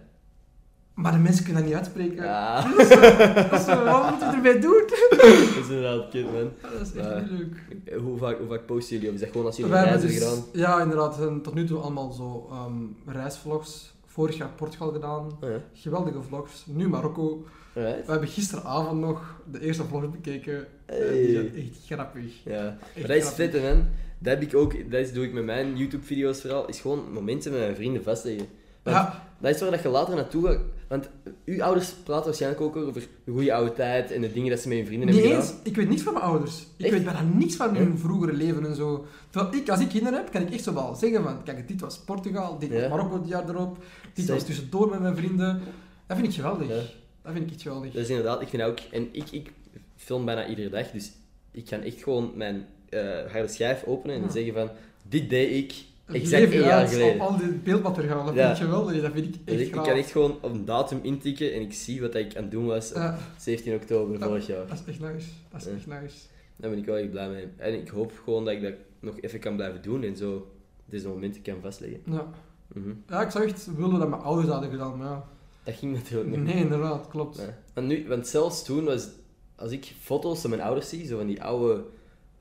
Maar de mensen kunnen dat niet uitspreken. Ja. Is is zo, wat moet je ermee doen? Dat is inderdaad kut, man. Dat is echt niet leuk. Hoe vaak, hoe vaak posten jullie? Of is dat gewoon als jullie We een hebben reis hebben dus, gedaan? ja, inderdaad. We tot nu toe allemaal zo ehm, reisvlogs. Vorig jaar Portugal gedaan. Oh ja. Geweldige vlogs. Nu Marokko. We hebben gisteravond nog de eerste vlog bekeken. Eh. Die zijn echt grappig. Ja. Echt Maar dat is vet, man. Dat heb ik ook, dat is, doe ik met mijn YouTube-video's vooral, is gewoon momenten met mijn vrienden vastleggen. Want Ja, Dat is waar dat je later naartoe gaat. Want uw ouders praten waarschijnlijk ook over de goede oude tijd en de dingen dat ze met hun vrienden hebben gedaan. Ik weet niets van mijn ouders. Ik Echt? weet bijna niets van hun vroegere leven en zo. Terwijl ik, als ik kinderen heb, kan ik echt zo wel zeggen van, kijk, dit was Portugal, dit Ja. was Marokko het jaar erop, dit Zeker. was tussendoor met mijn vrienden. Dat vind ik geweldig. Ja. Dat vind ik echt geweldig. Dat is inderdaad, ik vind ook, en ik, ik film bijna iedere dag, dus ik kan echt gewoon mijn eh harde schijf openen en Ja. zeggen van, dit deed ik exact je één jaar geleden. Op al dit beeldmateriaal, dat Ja. vind ik geweldig. Dat vind ik Dus echt ik, ik kan echt gewoon op een datum intikken en ik zie wat ik aan het doen was op Ja, 17 oktober Ja. vorig jaar. dat is echt nice. Dat is echt nice. Daar ben ik wel echt blij mee. En ik hoop gewoon dat ik dat nog even kan blijven doen en zo deze momenten kan vastleggen. Ja. Mhm. ja, ik zou echt willen dat mijn ouders hadden gedaan, maar ja. Dat ging natuurlijk niet. Nee, inderdaad, klopt. Ja. Want, nu, want zelfs toen was, als ik foto's van mijn ouders zie, zo van die oude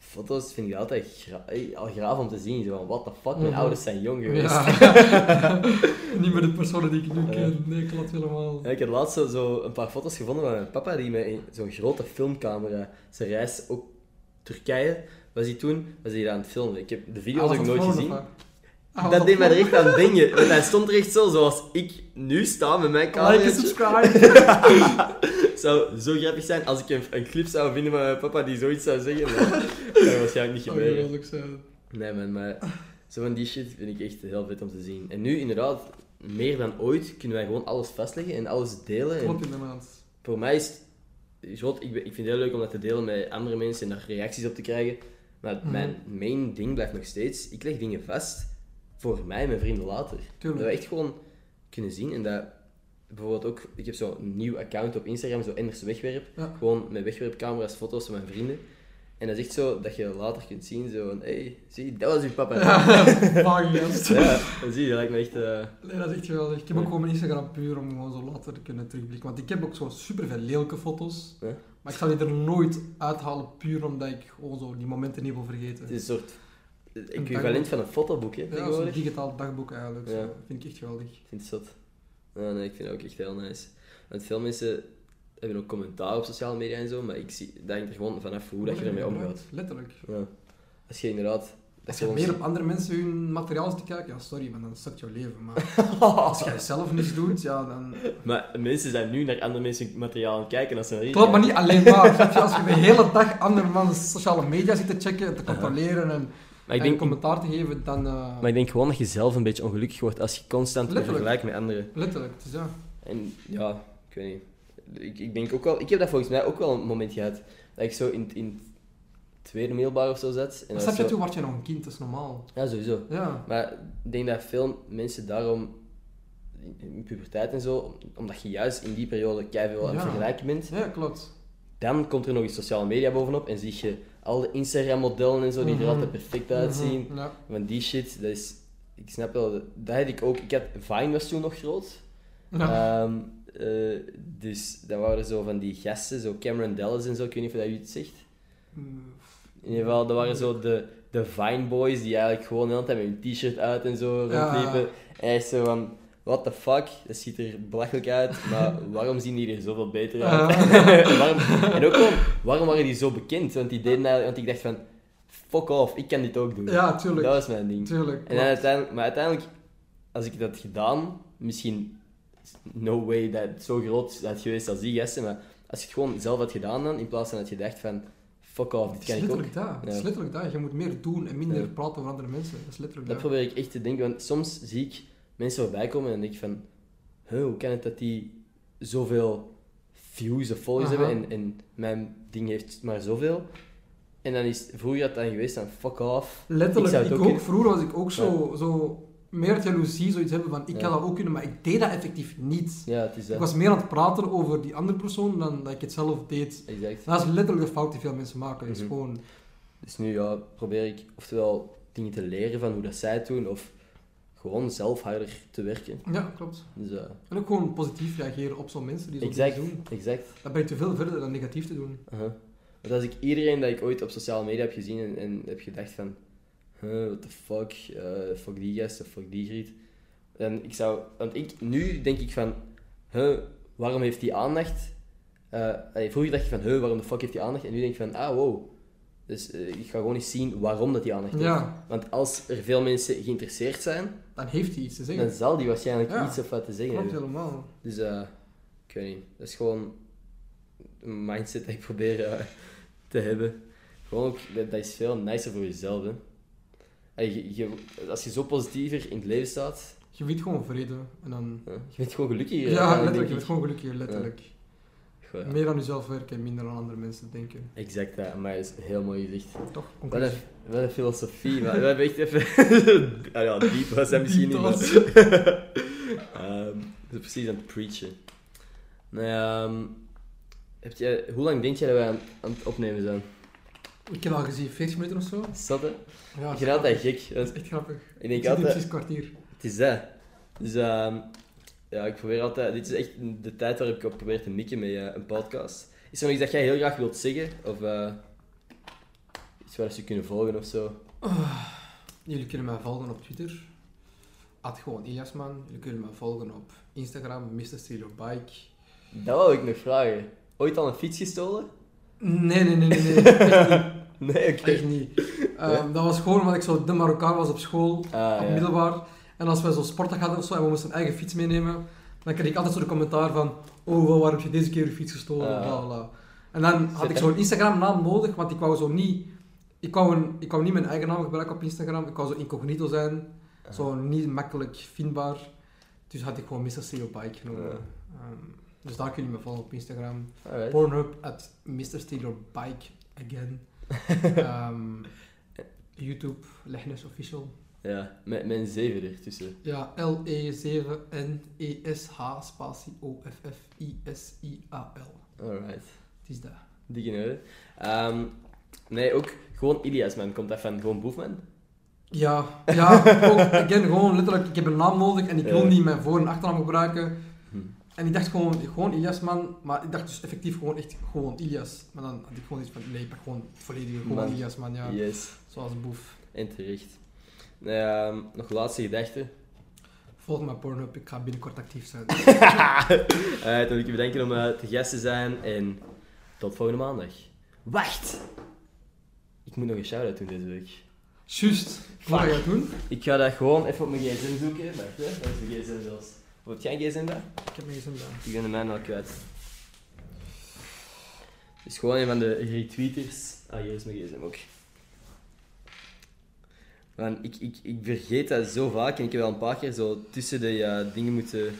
foto's, vind ik altijd gra al graaf om te zien. Zo van, what the fuck, mijn Mhm. ouders zijn jong geweest. Ja. Niet met de personen die ik nu ken. Nee, klopt helemaal. Ja, ik heb laatst zo, zo een paar foto's gevonden van mijn papa, die met zo'n grote filmcamera, zijn reis ook Turkije, was hij toen, was hij aan het filmen. Ik heb de video's Ah, ook nooit gezien. Was Dat deed mij er echt aan denken. Want hij stond er echt zo, zoals ik nu sta met mijn Like camera. en subscribe. zou zo grappig zijn als ik een, een clip zou vinden van mijn papa die zoiets zou zeggen. Maar dat gaat waarschijnlijk niet Oh, gebeuren. geweldig zijn. Nee man, maar zo van die shit vind ik echt heel vet om te zien. En nu inderdaad, meer dan ooit, kunnen wij gewoon alles vastleggen en alles delen. En Klopt inderdaad. voor mij is ik, ik vind het heel leuk om dat te delen met andere mensen en daar reacties op te krijgen. Maar Mhm. mijn main ding blijft nog steeds, ik leg dingen vast voor mij en mijn vrienden later. Dat we echt gewoon kunnen zien en dat bijvoorbeeld ook, ik heb zo'n nieuw account op Instagram, zo Enders Wegwerp. Ja. Gewoon met wegwerpcamera's, foto's van mijn vrienden. En dat is echt zo dat je later kunt zien, zo van, hé, hey, zie, dat was uw papa. Ja, Fucking gast. dan zie je, dat lijkt me echt... eh, Nee, dat is echt geweldig. Ik heb ook gewoon mijn Instagram puur om gewoon zo later te kunnen terugblikken. Want ik heb ook zo super veel lelijke foto's. Ja. Maar ik zal die er nooit uithalen puur omdat ik gewoon zo die momenten niet wil vergeten. het is een soort equivalent van een fotoboek, hè, Ja, zo'n digitaal dagboek eigenlijk. Ja. Zo. Vind ik echt geweldig. Ik vind het zot. Ja, nee, ik vind het ook echt heel nice. Want veel mensen hebben ook commentaar op sociale media en zo, maar ik zie, dat hangt er gewoon vanaf hoe dat je ermee omgaat. Letterlijk. Ja. Als je inderdaad... Als je meer op andere mensen hun materiaal zit te kijken, ja sorry, maar dan sukt jouw leven. Maar als jij zelf niets doet, ja dan... Maar mensen zijn nu naar andere mensen materiaal aan het kijken als ze naar Klopt, maar niet alleen maar. Je? Als je de hele dag andere mensen sociale media zit te checken en te controleren en, Maar ik en denk, commentaar te geven, dan... eh, maar ik denk gewoon dat je zelf een beetje ongelukkig wordt als je constant vergelijkt met anderen. Letterlijk, dus ja. En ja, ik weet niet. Ik, ik denk ook wel... Ik heb dat volgens mij ook wel een moment gehad. Dat ik zo in, in het tweede middelbaar of zo zat. En Maar dat snap je, zo- toen was je nog een kind, dat is normaal. Ja, sowieso. Ja. Maar ik denk dat veel mensen daarom, in puberteit en zo, omdat je juist in die periode keihard aan het Ja. vergelijken bent, Ja, klopt. dan komt er nog eens sociale media bovenop en zie je al de Instagram-modellen en zo, die er Mhm. altijd perfect uitzien. Mhm, Ja. Want die shit, dat is... Ik snap wel, dat- dat had ik ook... Ik had... Vine was toen nog groot. Ja. Ehm, eh, dus dat waren zo van die gasten, zo Cameron Dallas en zo, ik weet niet of dat u het zegt. Mm, In ieder geval, dat waren zo de, de Vine Boys die eigenlijk gewoon de hele tijd met hun t-shirt uit en zo Ja. rondliepen. En hij is zo van, what the fuck, dat ziet er belachelijk uit, maar waarom zien die er zoveel beter uit? en, waarom, en ook gewoon, waarom waren die zo bekend? Want die deden want ik dacht van, fuck off, ik kan dit ook doen. Ja, tuurlijk. Dat was mijn ding. Tuurlijk. En uiteindelijk, maar uiteindelijk, als ik dat had gedaan, misschien, no way dat het zo groot had geweest als die gasten, maar als je het gewoon zelf had gedaan dan, in plaats van dat je dacht van, fuck off, dit kan ik ook. dat. Het is Ja. letterlijk dat. Je moet meer doen en minder Ja. praten over andere mensen. Dat is letterlijk Dat dat. probeer ik echt te denken, want soms zie ik mensen voorbij komen en denk ik van, huh, hoe kan het dat die zoveel views of followers Aha. hebben en, en mijn ding heeft maar zoveel? En dan is vroeger dat dan geweest van, fuck off. Letterlijk. Ik, ook. Vroeger was ik ook zo, zo meer jaloezie, zoiets hebben van ik Ja. kan dat ook kunnen, maar ik deed dat effectief niet. Ja, het is Ik was meer aan het praten over die andere persoon dan dat ik het zelf deed. Exact. Dat is letterlijk de fout die veel mensen maken. is Mhm. gewoon... Dus nu ja, probeer ik oftewel dingen te leren van hoe dat zij het doen, of gewoon zelf harder te werken. Ja, klopt. Dus, eh, En ook gewoon positief reageren op zo'n mensen die zo exact, doen. exact. Dat brengt je veel verder dan negatief te doen. Want als ik iedereen dat ik ooit op sociale media heb gezien en, en heb gedacht van, huh, what the fuck, eh, fuck die gast of fuck die griet, dan ik zou, want ik, nu denk ik van, huh, waarom heeft die aandacht? Eh, vroeger dacht ik van, huh, waarom de fuck heeft die aandacht? En nu denk ik van, ah wow. Dus eh, ik ga gewoon eens zien waarom dat die aandacht heeft. Ja, Want als er veel mensen geïnteresseerd zijn, dan heeft hij iets te zeggen. dan zal die waarschijnlijk Ja. iets of wat te zeggen Klopt hebben. helemaal. Dus eh, ik weet niet. Dat is gewoon een mindset dat ik probeer eh, te hebben. Gewoon ook, dat, dat is veel nicer voor jezelf. Hè. Je, je- als je zo positiever in het leven staat, Je weet gewoon vrede. En dan... je bent gewoon gelukkiger. Ja, letterlijk. Je bent gewoon gelukkiger, letterlijk. Ja. Meer aan jezelf werken en minder aan andere mensen denken. Exact, dat. maar dat is heel mooi gezegd. Toch? Wat een, een filosofie, maar we hebben echt even... ah ja, diep was dat misschien niet, maar... zijn precies aan het preachen. Nou ja, ehm, heb jij, hoe lang denk jij dat we aan, aan het opnemen zijn? Ik heb al gezien 40 minuten of zo. Zat, hè? Ja, Ik vind het altijd gek. Dat is echt grappig. Ik denk altijd... precies een kwartier. Het is dat. Dus ehm, ja, ik probeer altijd... Dit is echt de tijd waarop ik op probeer te mikken met eh, een podcast. Is er nog iets dat jij heel graag wilt zeggen? Of eh, iets waar ze kunnen volgen of zo? Jullie kunnen mij volgen op Twitter. At gewoon Iliasman. Jullie kunnen mij volgen op Instagram, Mr. Stereo Bike. Dat wou ik nog vragen. Ooit al een fiets gestolen? Nee, nee, nee, nee, nee. Echt niet. Nee. Echt niet. Ehm, Dat was gewoon omdat ik zo de Marokkaan was op school, Ah, op ja. middelbaar. En als we zo sportdag hadden of zo en we moesten een eigen fiets meenemen, dan kreeg ik altijd zo de commentaar van oh, waarom heb je deze keer je fiets gestolen, bla bla. En dan had ik zo'n Instagram-naam nodig, want ik wou zo niet... Ik wou, een, ik wou niet mijn eigen naam gebruiken op Instagram, ik wou zo incognito zijn. Zo niet makkelijk vindbaar. Dus had ik gewoon Mr. Stereo Bike genomen. Ehm, dus daar kun je me volgen op Instagram. Alright. Pornhub at Mr. Stereo Bike again. Ehm, YouTube, Legnes Official. Ja, met, een 7 ertussen. Ja, L-E-7-N-E-S-H spatie O-F-F-I-S-I-A-L. Alright. Het is dat. Dik in orde. Ehm, nee, ook gewoon Ilias, man. Komt dat van gewoon Boefman? Ja, ja ook, again, gewoon letterlijk, ik heb een naam nodig en ik wil niet mijn voor- en achternaam gebruiken. Hm. En ik dacht gewoon, gewoon Ilias man, maar ik dacht dus effectief gewoon echt gewoon Ilias. Maar dan had ik gewoon iets van, nee, ik ben gewoon het volledige, gewoon Man. Ilias man, ja. Yes. Zoals Boef. En terecht. Ehm, nog laatste gedachte. Volg mijn Pornhub, ik ga binnenkort actief zijn. Alright, dan wil ik je bedanken om eh, te gast te zijn en tot volgende maandag. Wacht! Ik moet nog een shout-out doen deze week. Juist, wat ga je doen? Ik ga dat gewoon even op mijn gsm zoeken. Wacht, hè. Dat is mijn gsm zelfs. Heb jij een gsm daar? Ik heb mijn gsm daar. Ik ben de mijne al kwijt. Het is gewoon een van de retweeters. Ah, hier is mijn gsm ook. Man, ik, ik, ik vergeet dat zo vaak en ik heb wel een paar keer zo tussen de dingen moeten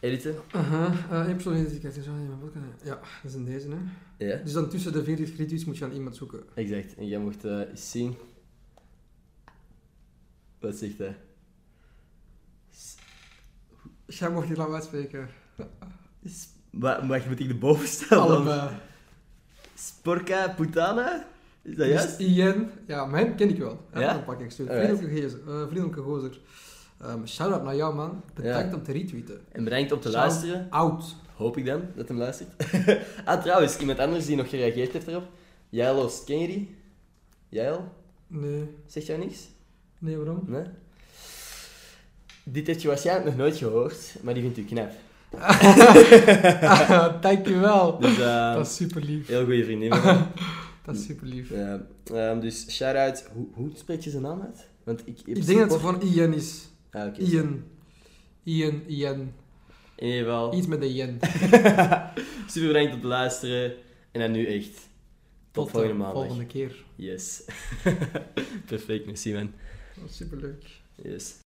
editen. Aha, uh, één persoon identiteit. Ja, dat is in deze, hè. Ja, Dus dan tussen de 40 retweets moet je aan iemand zoeken. exact. En jij mocht eh, eens zien. Wat zegt hij? Jij mocht hier laten uitspreken. S- Wa- Wacht, moet ik erboven staan? dan? Allebei. Sporca Putana? Is dat Dus juist? Ian, ja, mijn ken ik wel. Ja? Ja? Dan pak ik stuur. Alright. Vriendelijke, gezer, eh, vriendelijke gozer. Um, Shout-out naar jou, man. Bedankt Ja. om te retweeten. En bedankt om te Shout luisteren. Out. Hoop ik dan dat hem luistert. ah, trouwens, iemand anders die nog gereageerd heeft erop. Jijloost, ken je die? Jijl? Nee, Zegt jou niks? nee, waarom? Nee? Dit heeft je waarschijnlijk nog nooit gehoord, maar die vindt u knap. Dankjewel. Dus, eh Dat is super lief. heel goede vriendin. Dat is super lief. Ja, ehm, dus shout-out. Hoe, hoe spreek je zijn naam uit? Want ik, Ik denk dat het gewoon Ian is. Ah. Ian. Ian, Ian. In ieder geval, Iets met de Ian. super bedankt om te luisteren. En dan nu echt. Tot, de volgende maandag. volgende keer. Yes. Perfect, merci man. Super leuk. Yes.